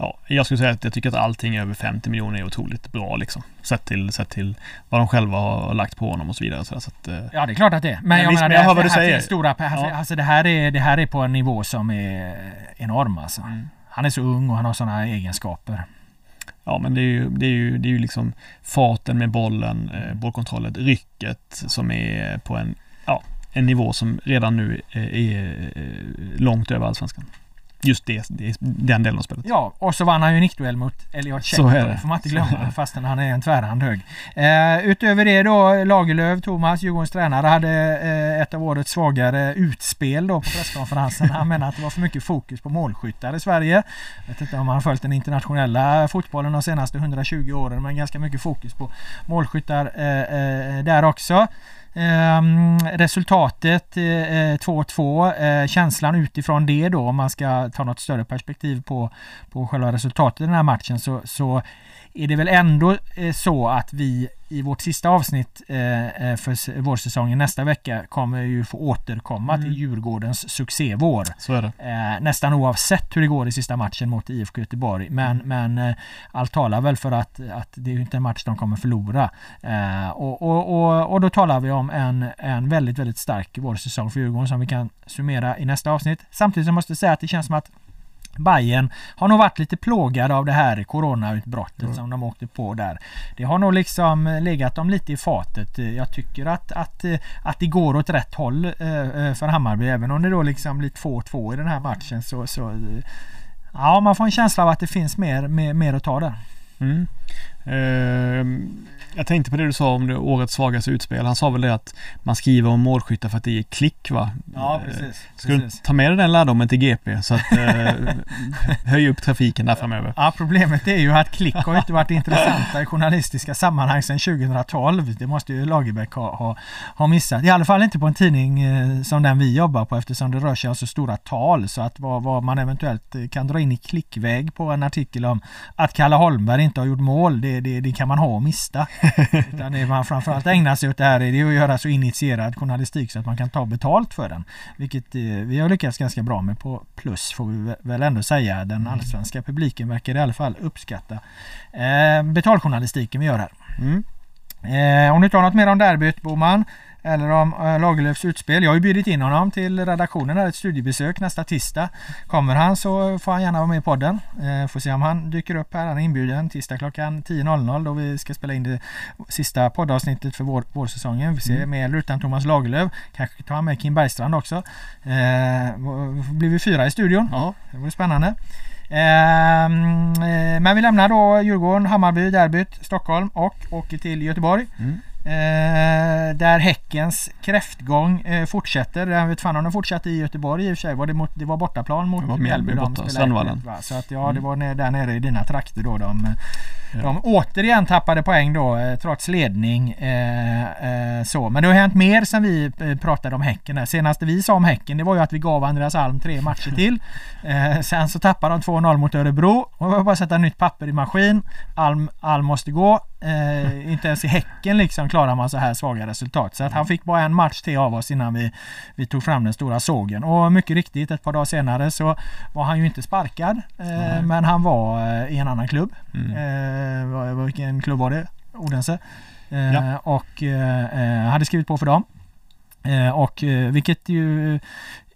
Ja, jag skulle säga att jag tycker att allting över 50 miljoner är otroligt bra liksom. Sett till, sett till vad de själva har lagt på honom och så vidare. Så att, eh, ja, det är klart att det är. Men, men jag visst, menar, jag hör vad du säger. Stora, ja. alltså, det, här är, det här är på en nivå som är enorm alltså. Mm. Han är så ung och han har sådana egenskaper. Ja, men det är ju, det är ju, det är ju liksom farten med bollen, eh, bollkontrollen, rycket som är på en, ja, en nivå som redan nu är, är långt över allsvenskan just det, det, den delen av spelet. Ja, och så vann han ju nickduell mot Elliot Check. Så är det. får man inte glömma fastän han är en tvärhand hög. Eh, utöver det då, Lagerlöf, Thomas, Djurgårdens tränare, hade eh, ett av årets svagare utspel då på presskonferensen. Han menar att det var för mycket fokus på målskyttar i Sverige. Jag vet inte om han har följt den internationella fotbollen de senaste 120 åren, men ganska mycket fokus på målskyttar eh, eh där också. Ehm, resultatet 2-2, eh, eh, känslan utifrån det då om man ska ta något större perspektiv på, på själva resultatet i den här matchen så, så är det väl ändå eh, så att vi i vårt sista avsnitt eh, eh, för vårsäsongen nästa vecka kommer ju få återkomma mm. till Djurgårdens succévår. Nästan oavsett hur det går i sista matchen mot IFK Göteborg. Men, mm. men allt talar väl för att, att det är inte en match de kommer förlora. och, och, och, och då talar vi om en, en väldigt, väldigt stark vårsäsong för Djurgården som vi kan summera i nästa avsnitt. Samtidigt så måste jag säga att det känns som att Bayern har nog varit lite plågade av det här coronautbrottet mm. som de åkte på där. Det har nog liksom legat dem lite i fatet. Jag tycker att, att, att det går åt rätt håll eh, eh, för Hammarby. Även om det då liksom blir 2-2 i den här matchen så, så Ja, man får en känsla av att det finns mer, mer, mer att ta där. Mm. Uh, jag tänkte på det du sa om det årets svagaste utspel. Han sa väl det att man skriver om målskyttar för att det ger klick va? Ja precis. Ska precis. du ta med dig den lärdomen till GP så att eh, höja upp trafiken där framöver? Ja problemet är ju att klick har inte varit intressanta i journalistiska sammanhang sedan 2012. Det måste ju Lagerbäck ha, ha, ha missat. I alla fall inte på en tidning eh, som den vi jobbar på eftersom det rör sig om så stora tal så att vad, vad man eventuellt kan dra in i klickväg på en artikel om att Kalle Holmberg inte har gjort mål det, det, det kan man ha och mista. Utan det man framförallt ägnar sig åt det här är det att göra så initierad journalistik så att man kan ta betalt för den. Vilket eh, vi har lyckats ganska bra med på plus får vi väl ändå säga. Den mm. allsvenska publiken verkar i alla fall uppskatta eh, betaljournalistiken vi gör här. Mm. Eh, om du tar något mer om derbyt Boman eller om äh, Lagerlöfs utspel. Jag har ju bjudit in honom till redaktionen här, ett studiebesök nästa tisdag. Kommer han så får han gärna vara med i podden. Eh, får se om han dyker upp här. Han är inbjuden tisdag klockan 10.00 då vi ska spela in det sista poddavsnittet för vår, vårsäsongen. Vi ser mm. med eller utan Thomas Lagerlöf. Kanske tar han med Kim Bergstrand också. Eh, blir vi fyra i studion. Ja. Det vore spännande. Ehm, eh, men vi lämnar då Djurgården, Hammarby, derbyt, Stockholm och åker till Göteborg. Mm. Eh, där Häckens kräftgång eh, fortsätter. Jag vet fan om den fortsatte i Göteborg i och för sig. Var det, mot, det var bortaplan mot Mjällby borta, Strandvallen. Så att ja, det mm. var ner, där nere i dina trakter då de Ja. De återigen tappade poäng då eh, trots ledning. Eh, eh, så. Men det har hänt mer sen vi eh, pratade om Häcken. Det senaste vi sa om Häcken det var ju att vi gav Andreas Alm tre matcher till. Eh, sen så tappade de 2-0 mot Örebro. Och det var bara sätta nytt papper i maskin. Alm, Alm måste gå. Eh, inte ens i Häcken liksom klarar man så här svaga resultat. Så att han fick bara en match till av oss innan vi, vi tog fram den stora sågen. Och mycket riktigt ett par dagar senare så var han ju inte sparkad. Eh, men han var i en annan klubb. Mm. Eh, vilken klubb var det? Odense. Eh, ja. Och eh, hade skrivit på för dem. och vilket ju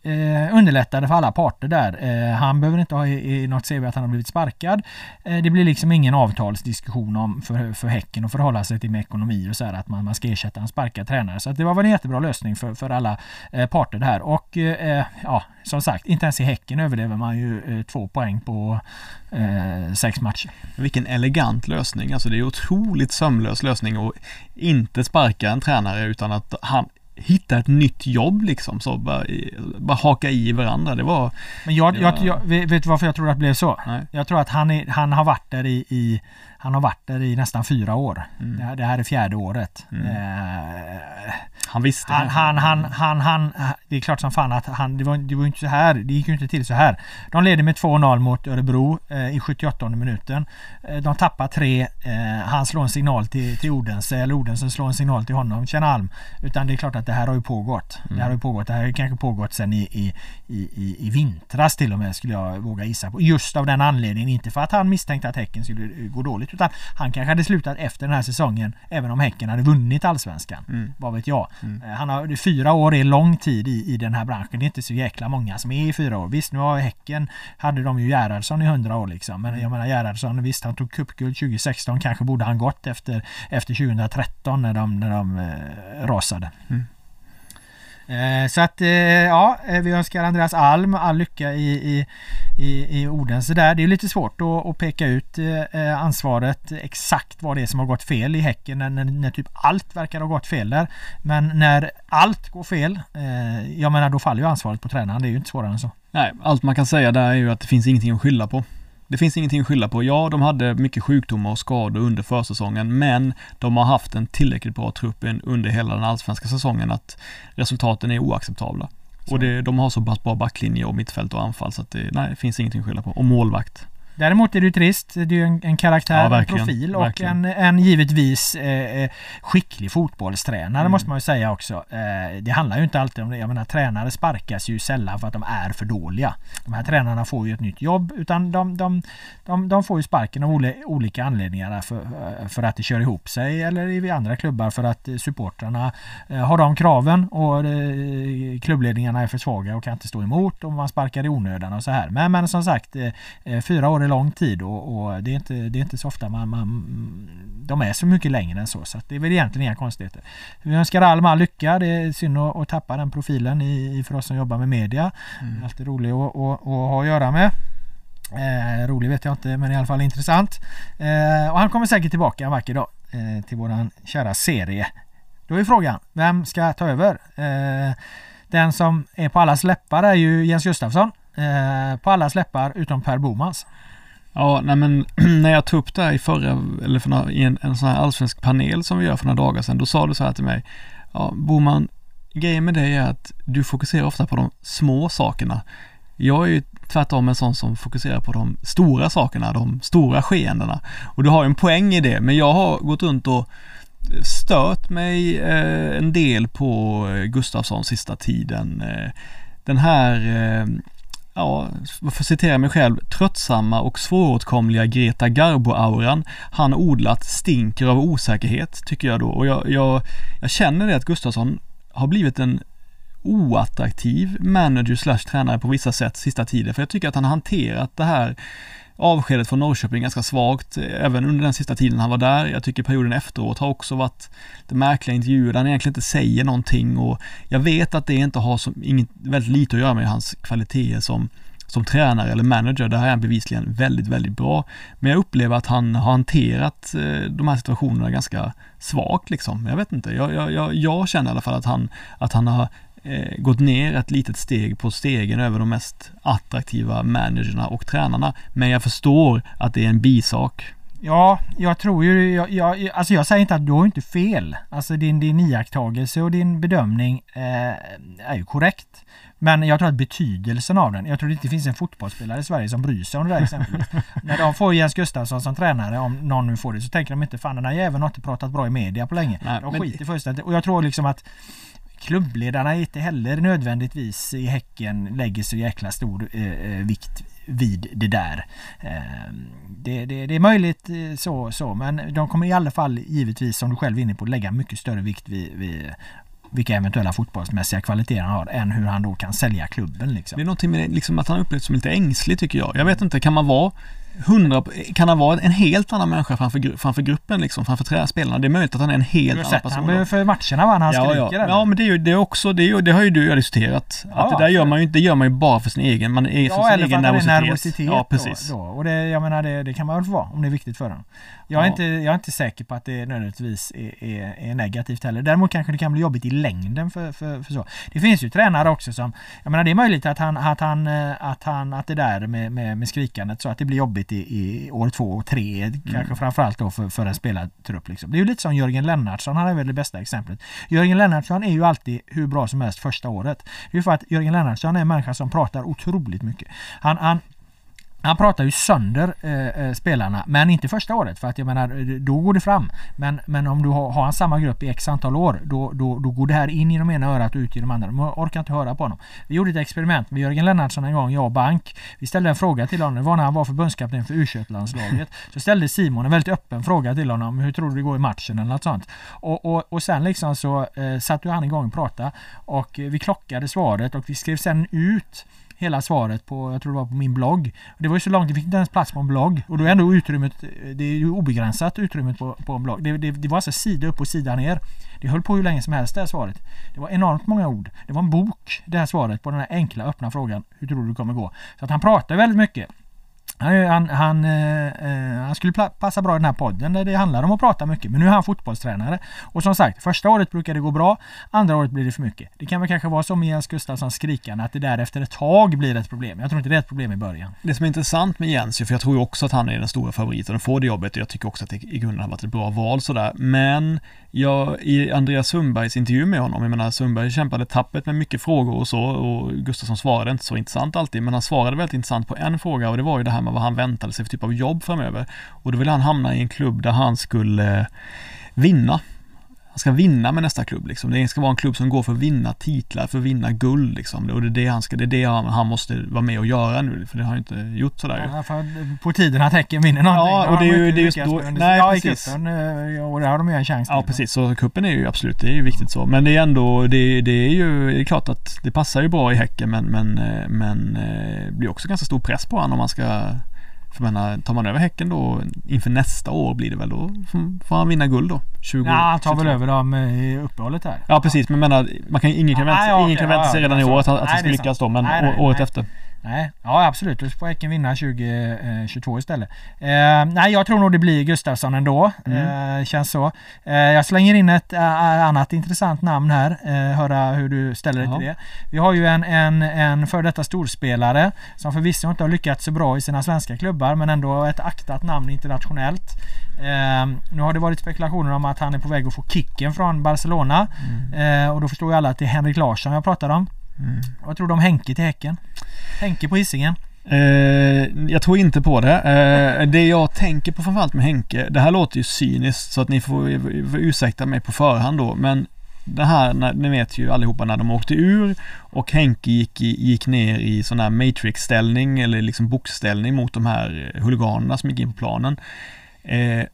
eh, underlättade för alla parter där. Eh, han behöver inte ha i, i något CV att han har blivit sparkad. Eh, det blir liksom ingen avtalsdiskussion om för, för Häcken att förhålla sig till med ekonomi och så här att man, man ska ersätta en sparkad tränare. Så det var väl en jättebra lösning för, för alla eh, parter parter där. Och eh, ja, som sagt, inte ens i Häcken överlever man ju eh, två poäng på sex matcher. Vilken elegant lösning. Alltså det är otroligt sömlös lösning att inte sparka en tränare utan att han hitta ett nytt jobb liksom. Så bara, bara haka i varandra. Det var... Men jag, jag, jag, vet du varför jag tror att det blev så? Nej. Jag tror att han, är, han har varit där i, i han har varit där i nästan fyra år. Mm. Det, här, det, här, är fjärde året. Mm. Eh, han visste han, han, han, han, han, Det är klart som fan att han, det var, det var inte så här. Det gick ju inte till så här. De leder med 2-0 mot Örebro eh, i 78 minuten. Eh, de tappar tre. Eh, han slår en signal till, till Odense, eller Odense slår en signal till honom, Känna Alm. Utan det är klart att det här har ju pågått. Mm. Det här har ju pågått. Det här har ju kanske pågått sedan i, i, i, i vintras till och med skulle jag våga gissa på. Just av den anledningen. Inte för att han misstänkte att Häcken skulle gå dåligt utan han kanske hade slutat efter den här säsongen även om Häcken hade vunnit Allsvenskan. Mm. Vad vet jag. Mm. Eh, han har, fyra år är lång tid i, i den här branschen. Det är inte så jäkla många som är i fyra år. Visst, nu har Häcken, hade de ju Gerhardsson i hundra år liksom. Men jag menar Gerhardsson, visst han tog cupguld 2016. Kanske borde han gått efter, efter 2013 när de, när de eh, rasade. Mm. Eh, så att eh, ja, eh, vi önskar Andreas Alm all lycka i, i, i, i Odense där. Det är lite svårt att, att peka ut eh, eh, ansvaret exakt vad det är som har gått fel i Häcken när, när, när, typ allt verkar ha gått fel där. Men när allt går fel, jag menar då faller ju ansvaret på tränaren. Det är ju inte svårare än så. Nej, allt man kan säga där är ju att det finns ingenting att skylla på. Det finns ingenting att skylla på. Ja, de hade mycket sjukdomar och skador under försäsongen, men de har haft en tillräckligt bra trupp under hela den allsvenska säsongen att resultaten är oacceptabla. Så. Och det, de har så pass bra backlinje och mittfält och anfall så att det, nej, det finns ingenting att skylla på. Och målvakt. Däremot är det ju trist. Det är ju en, en karaktär, ja, en profil och en, en givetvis eh, eh, skicklig fotbollstränare mm. måste man ju säga också. Eh, det handlar ju inte alltid om det. Jag menar tränare sparkas ju sällan för att de är för dåliga. De här tränarna får ju ett nytt jobb utan de, de, de, de får ju sparken av olika anledningar för, eh, för att det kör ihop sig eller i andra klubbar för att supportrarna eh, har de kraven och eh, klubbledningarna är för svaga och kan inte stå emot och man sparkar i onödan och så här. Men, men som sagt, fyra år är lång tid och, och, det, är inte, det är inte så ofta man, man de är så mycket längre än så. Så det är väl egentligen inga konstigheter. Vi önskar Alma all lycka. Det är synd att, att tappa den profilen i, i, för oss som jobbar med media. Mm. Alltid rolig att, att, ha att göra med. Eh, rolig vet jag inte men i alla fall intressant. Eh, och han kommer säkert tillbaka en vacker dag eh, till våran kära serie. Då är frågan, vem ska ta över? Eh, den som är på allas läppar är ju Jens Gustafsson. Eh, på alla släppar utom Per Bomans. Ja, nej men när jag tog upp det här i förra, eller för några, i en, en sån här allsvensk panel som vi gör för några dagar sedan, då sa du så här till mig. Ja, Boman, grejen med dig är att du fokuserar ofta på de små sakerna. Jag är ju tvärtom en sån som fokuserar på de stora sakerna, de stora skeendena. Och du har en poäng i det, men jag har gått runt och stört mig eh, en del på eh, Gustafsson sista tiden. Eh, den här eh, ja, för att citera mig själv, tröttsamma och svåråtkomliga Greta Garbo-auran han odlat stinker av osäkerhet, tycker jag då. Och jag, jag, jag känner det att Gustafsson har blivit en oattraktiv manager slash tränare på vissa sätt sista tiden. För jag tycker att han har hanterat det här avskedet från Norrköping ganska svagt, eh, även under den sista tiden han var där. Jag tycker perioden efteråt har också varit det märkliga intervjuer där han egentligen inte säger någonting och jag vet att det inte har så, inget, väldigt lite att göra med hans kvaliteter som som tränare eller manager, där är han bevisligen väldigt, väldigt bra. Men jag upplever att han har hanterat eh, de här situationerna ganska svagt liksom. Jag vet inte, jag, jag, jag, jag känner i alla fall att han, att han har eh, gått ner ett litet steg på stegen över de mest attraktiva managerna och tränarna. Men jag förstår att det är en bisak. Ja, jag tror ju, jag, jag, alltså jag säger inte att du har inte fel. Alltså din, din iakttagelse och din bedömning eh, är ju korrekt. Men jag tror att betydelsen av den, jag tror det inte finns en fotbollsspelare i Sverige som bryr sig om det där exempelvis. När de får Jens Gustafsson som tränare, om någon nu får det, så tänker de inte fan den här jäveln har inte pratat bra i media på länge. Nej, de men- skiter fullständigt. Och jag tror liksom att klubbledarna inte heller nödvändigtvis i Häcken lägger så jäkla stor eh, eh, vikt vid det där. Eh, det, det, det är möjligt eh, så, så men de kommer i alla fall givetvis som du själv är inne på lägga mycket större vikt vid, vid vilka eventuella fotbollsmässiga kvaliteter han har än hur han då kan sälja klubben. Liksom. Det är någonting med det, liksom att han upplevs som lite ängslig tycker jag. Jag vet inte, kan man vara 100, kan han vara en helt annan människa framför, framför gruppen liksom, framför träspelarna? Det är möjligt att han är en helt Du har annan person. han då. för matcherna va, när han Ja, skriker ja. ja, men det är ju det är också, det, är ju, det har ju du jag diskuterat. Ja, att det där gör man ju inte, det gör man ju bara för sin egen, man är Ja, sin eller egen nervositet. nervositet. Ja, precis. Då, då. Och det, jag menar, det, det kan man väl vara om det är viktigt för honom. Jag är, Ja. inte, jag är inte säker på att det nödvändigtvis är, är, är negativt heller. Däremot kanske det kan bli jobbigt i längden för, för, för så. Det finns ju tränare också som, jag menar det är möjligt att han, att han, eh, att han, att det där med, med, med skrikandet så att det blir jobbigt i, i år två och tre, Mm. kanske framförallt då för, för en spelartrupp. Liksom. Det är ju lite som Jörgen Lennartsson, han är väl det bästa exemplet. Jörgen Lennartsson är ju alltid hur bra som helst första året. Det är ju för att Jörgen Lennartsson är en människa som pratar otroligt mycket. Han, han, han pratar ju sönder eh, eh, spelarna, men inte första året för att jag menar, eh, då går det fram. Men, men om du har, har en samma grupp i x antal år, då, då, då går det här in i de ena örat och ut i de andra. De orkar inte höra på honom. Vi gjorde ett experiment med Jörgen Lennartsson en gång, jag och Bank. Vi ställde en fråga till honom, det var när han var förbundskapten för u landslaget Så ställde Simon en väldigt öppen fråga till honom, hur tror du det går i matchen eller något sånt. Och, och, och sen liksom så eh, satte han igång och prata och vi klockade svaret och vi skrev sen ut hela svaret på, jag tror det var på min blogg. Det var ju så långt, det fick inte ens plats på en blogg. Och då är ändå utrymmet, eh, det är ju obegränsat utrymmet på, på en blogg. Det, det, det var alltså sida upp och sida ner. Det höll på hur länge som helst det här svaret. Det var enormt många ord. Det var en bok det här svaret på den här enkla öppna frågan. Hur tror du det kommer gå? Så att han pratar väldigt mycket. Han, han, eh, eh han skulle passa bra i den här podden där det handlar om att prata mycket. Men nu är han fotbollstränare. Och som sagt, första året brukar det gå bra. Andra året blir det för mycket. Det kan väl kanske vara som med Jens Gustafssons skrikande att det där efter ett tag blir ett problem. Jag tror inte det är ett problem i början. Det som är intressant med Jens, för jag tror ju också att han är den stora favoriten och får det jobbet och jag tycker också att det i grunden har varit ett bra val sådär. Men jag, i Andreas Sundbergs intervju med honom, jag menar Sundberg kämpade tappert med mycket frågor och så och Gustafsson svarade inte så intressant alltid, men han svarade väldigt intressant på en fråga och det var ju det här med vad han väntade sig för typ av jobb framöver. Och då ville han hamna i en klubb där han skulle eh, vinna. Han ska vinna med nästa klubb liksom. Det ska vara en klubb som går för att vinna titlar, för att vinna guld liksom. Och det är det han ska, det är det han, han måste vara med och göra nu, för det har han inte gjort sådär. Ja, för på tiden att Häcken vinner någonting. Ja, och det är ju- det är just då- nej, ja, precis. cupen, eh, och där har de ju en chans Ja till. precis, så kuppen är ju absolut, det är ju viktigt så. Men det är ändå, det, det är ju, det är klart att det passar ju bra i Häcken men, men, eh, men eh, det blir också ganska stor press på honom om man ska för menar, tar man över Häcken då inför nästa år blir det väl då får- han vinna guld då? 20, Ja, han tar väl 22. över dem i uppehållet här. Ja precis, men menar, man kan, ingen kan vänta, ja, ingen kan vänta sig redan i så. år att, han- ska lyckas då, men året efter. Nej, ja absolut. Då får Häcken vinna 2022 istället. Eh, nej, jag tror nog det blir Gustafsson ändå. Mm. Eh, känns så. Eh, jag slänger in ett eh, annat intressant namn här. Eh, höra hur du ställer dig Ja. till det. Vi har ju en, en, en för detta storspelare som förvisso inte har lyckats så bra i sina svenska klubbar men ändå ett aktat namn internationellt. Eh, nu har det varit spekulationer om att han är på väg att få kicken från Barcelona. Eh, och då förstår ju alla att det är Henrik Larsson jag pratar om. Mm. Vad tror du om Henke till Häcken? Henke på Hisingen? Eh, jag tror inte på det. Eh, det jag tänker på framförallt med Henke, det här låter ju cyniskt så att ni får, ursäkta mig på förhand då, men det här, när, ni vet ju allihopa när de åkte ur och Henke gick, gick ner i sån här matrix-ställning eller liksom boxställning mot de här huliganerna som gick in på planen. Eh,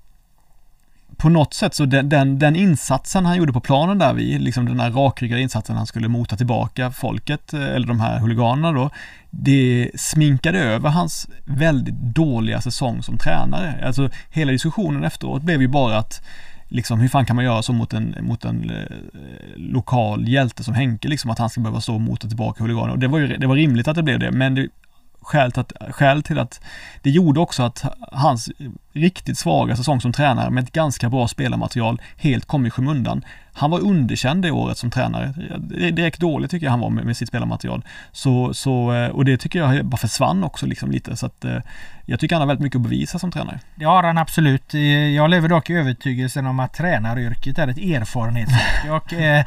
på något sätt så den, den, den insatsen han gjorde på planen där vid, liksom den här rakryggade insatsen han skulle mota tillbaka folket, eh, eller de här huliganerna då, det sminkade över hans väldigt dåliga säsong som tränare. Alltså hela diskussionen efteråt blev ju bara att liksom hur fan kan man göra så mot en, mot en eh, lokal hjälte som Henke liksom att han ska behöva stå och mota tillbaka huliganer och det var ju det var rimligt att det blev det men det, skälet, att, skäl till att det gjorde också att hans riktigt svaga säsong som tränare med ett ganska bra spelarmaterial helt kom i skymundan. Han var underkänd det året som tränare. Direkt dålig tycker jag han var med, med sitt spelarmaterial. Så, så, eh, och det tycker jag bara försvann också liksom lite. Så att, eh, jag tycker han har väldigt mycket att bevisa som tränare. Det har han absolut. Eh, jag lever dock i övertygelsen om att tränaryrket är ett erfarenhetsyrke. Och eh,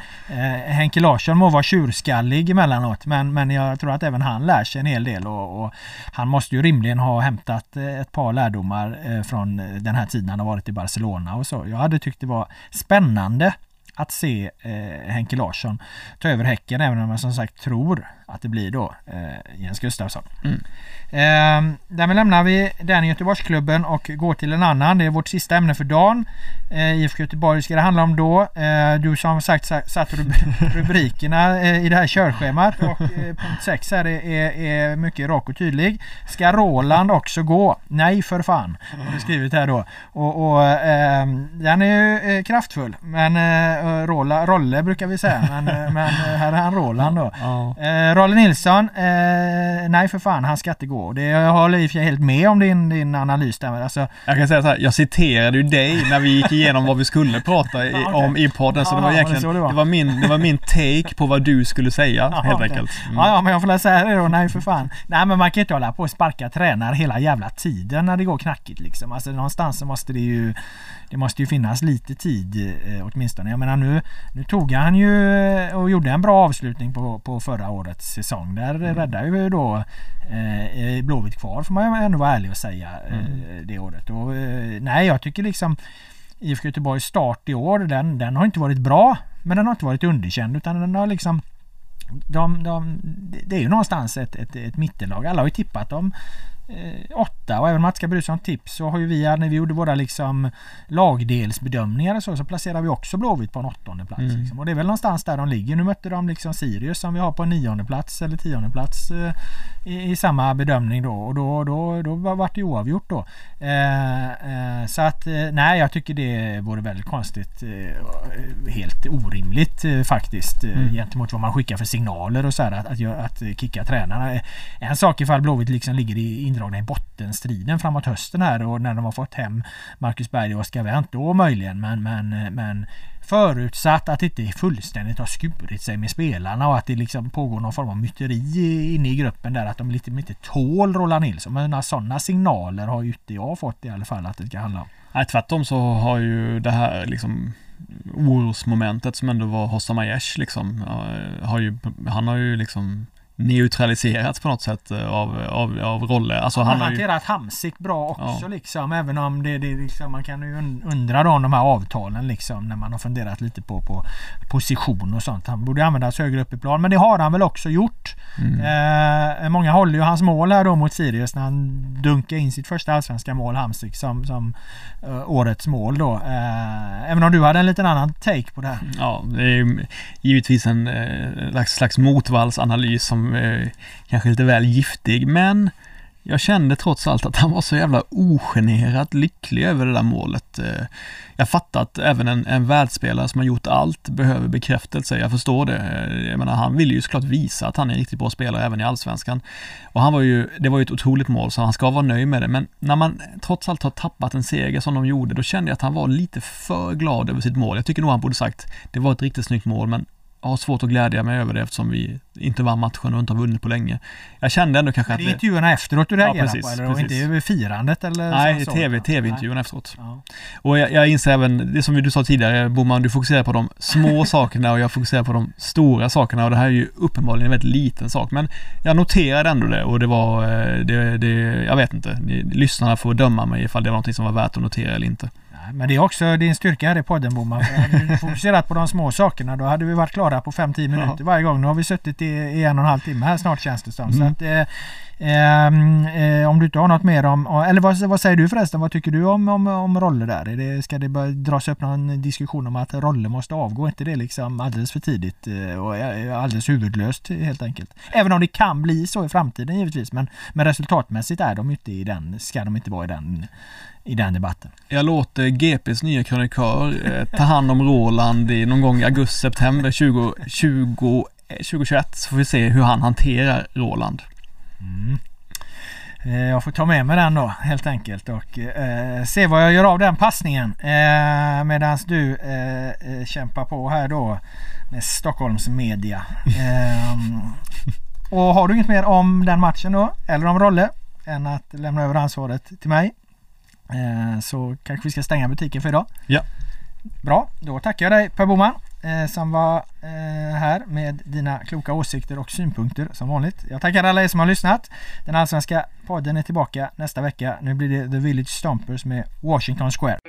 Henke Larsson må vara tjurskallig emellanåt men, men jag tror att även han lär sig en hel del och, och han måste ju rimligen ha hämtat ett par lärdomar från den här tiden han har varit i Barcelona och så. Jag hade tyckt det var spännande att se eh, Henke Larsson ta över Häcken även om jag som sagt tror att det blir då eh, Jens Gustafsson. Mm. Eh, därmed lämnar vi den Göteborgsklubben och går till en annan. Det är vårt sista ämne för dagen. Eh, IFK Göteborg ska det handla om då. Eh, du som sagt satt rubrikerna eh, i det här körschemat och eh, punkt 6 här är, är, är, mycket rak och tydlig. Ska Roland också gå? Nej för fan. Har du skrivit här då. Och, och eh, den är ju kraftfull. Men eh, Rolla, Rolle brukar vi säga. Men, men här är han Roland då. Ja. Rolle Nilsson, eh, nej för fan, han ska inte gå. Det, jag håller i och helt med om din, din analys där. Alltså, jag kan säga så här, jag citerade ju dig när vi gick igenom vad vi skulle prata i, ja, okay. om i podden. Så ja, det var egentligen, det, det, var. det, var. min, det var min take på vad du skulle säga helt okay. enkelt. Mm. Ja, men jag får säga det då, nej för fan. Nej men man kan inte hålla på och sparka tränare hela jävla tiden när det går knackigt liksom. Alltså någonstans så måste det ju det måste ju finnas lite tid eh, åtminstone. Jag menar nu, nu tog han ju eh, och gjorde en bra avslutning på, på förra årets säsong. Där mm. räddade ju då eh, Blåvitt kvar får man ändå vara ärlig och säga eh, mm. det året. Och, eh, nej, jag tycker liksom IFK Göteborgs start i år den, den har inte varit bra men den har inte varit underkänd utan den har liksom de, de, det är ju någonstans ett, ett, ett mittenlag. Alla har ju tippat dem eh, åtta och även om man ska bry sig om tips så har ju vi när vi gjorde våra liksom lagdelsbedömningar och så, så placerar vi också Blåvitt på en åttonde plats. Mm. Liksom. Och det är väl någonstans där de ligger. Nu mötte de liksom Sirius som vi har på en nionde plats eller tionde plats eh, i, i, samma bedömning då och då, då, då, då vart det oavgjort då. Eh, eh, så att eh, nej, jag tycker det vore väldigt konstigt. Eh, helt orimligt faktiskt mm. gentemot vad man skickar för signaler och så här att, att, att, att kicka tränarna. En sak ifall Blåvitt liksom ligger i indragna i bottenstriden framåt hösten här och när de har fått hem Marcus Berg och Oskar Wendt då möjligen men, men, eh, men Förutsatt att det inte fullständigt har skurit sig med spelarna och att det liksom pågår någon form av myteri inne i gruppen där att de lite inte tål Roland Nilsson. Men några sådana signaler har ju inte jag fått i alla fall att det ska handla om. Nej tvärtom så har ju det här liksom orosmomentet som ändå var Hossa Majesh liksom har ju, han har ju liksom neutraliserats på något sätt eh, av, av, av roller. Alltså han, han har hanterat ju... Hamsik bra också ja. liksom. Även om det, det liksom, man kan ju undra då om de här avtalen liksom när man har funderat lite på, på position och sånt. Han borde användas högre upp i plan. Men det har han väl också gjort. Mm. Eh, många håller ju hans mål här då mot Sirius när han dunkar in sitt första allsvenska mål Hamsik som, som uh, årets mål då. Uh, även om du hade en liten annan take på det här. Ja, det är givetvis en uh, slags, slags motvallsanalys som eh, kanske lite väl giftig men jag kände trots allt att han var så jävla ogenerat lycklig över det där målet. Eh, jag fattar att även en, en världsspelare som har gjort allt behöver bekräftelse. Jag förstår det. Eh, jag menar, han vill ju såklart visa att han är en riktigt bra spelare även i allsvenskan. Och han var ju, det var ju ett otroligt mål så han ska vara nöjd med det. Men när man trots allt har tappat en seger som de gjorde, då kände jag att han var lite för glad över sitt mål. Jag tycker nog han borde sagt, det var ett riktigt snyggt mål, men har svårt att glädja mig över det eftersom vi inte vann matchen och inte har vunnit på länge. Jag kände ändå kanske att... Det är intervjuerna efteråt du reagerar ja, precis, på eller? Precis. Och inte över firandet eller? Nej, TV, TV-intervjun efteråt. Ja. Och jag, jag inser även, det som du sa tidigare Boman, du fokuserar på de små sakerna och jag fokuserar på de stora sakerna och det här är ju uppenbarligen en väldigt liten sak. Men jag noterade ändå det och det var, eh, det, det jag vet inte, lyssnarna får döma mig ifall det var någonting som var värt att notera eller inte. Men det är också din styrka här i podden Boman. Hade vi fokuserat på de små sakerna då hade vi varit klara på 5-10 minuter ja. varje gång. Nu har vi suttit i, i en och en halv timme här snart känns det som. Mm. Så att, eh, ehm, eh, om du inte har något mer om, eller vad, vad, säger du förresten? Vad tycker du om, om, om roller där? Är det, ska det börja dras upp någon diskussion om att roller måste avgå? Är inte det liksom alldeles för tidigt eh, och alldeles huvudlöst helt enkelt? Även om det kan bli så i framtiden givetvis. Men, men resultatmässigt är de inte i den, ska de inte vara i den i den debatten. Jag låter GPs nya krönikör eh, ta hand om Roland i någon gång i augusti-september 2021 så får vi se hur han hanterar Roland. Mm. Eh, jag får ta med mig den då helt enkelt och eh, se vad jag gör av den passningen. Eh, Medan du eh, eh, kämpar på här då med Stockholms media. Ehm, och har du inget mer om den matchen då eller om Rolle än att lämna över ansvaret till mig eh, Eh, så kanske vi ska stänga butiken för idag. Ja. Bra, då tackar jag dig Per Boman eh, som var eh, här med dina kloka åsikter och synpunkter som vanligt. Jag tackar alla er som har lyssnat. Den allsvenska podden är tillbaka nästa vecka. Nu blir det The Village Stompers med Washington Square.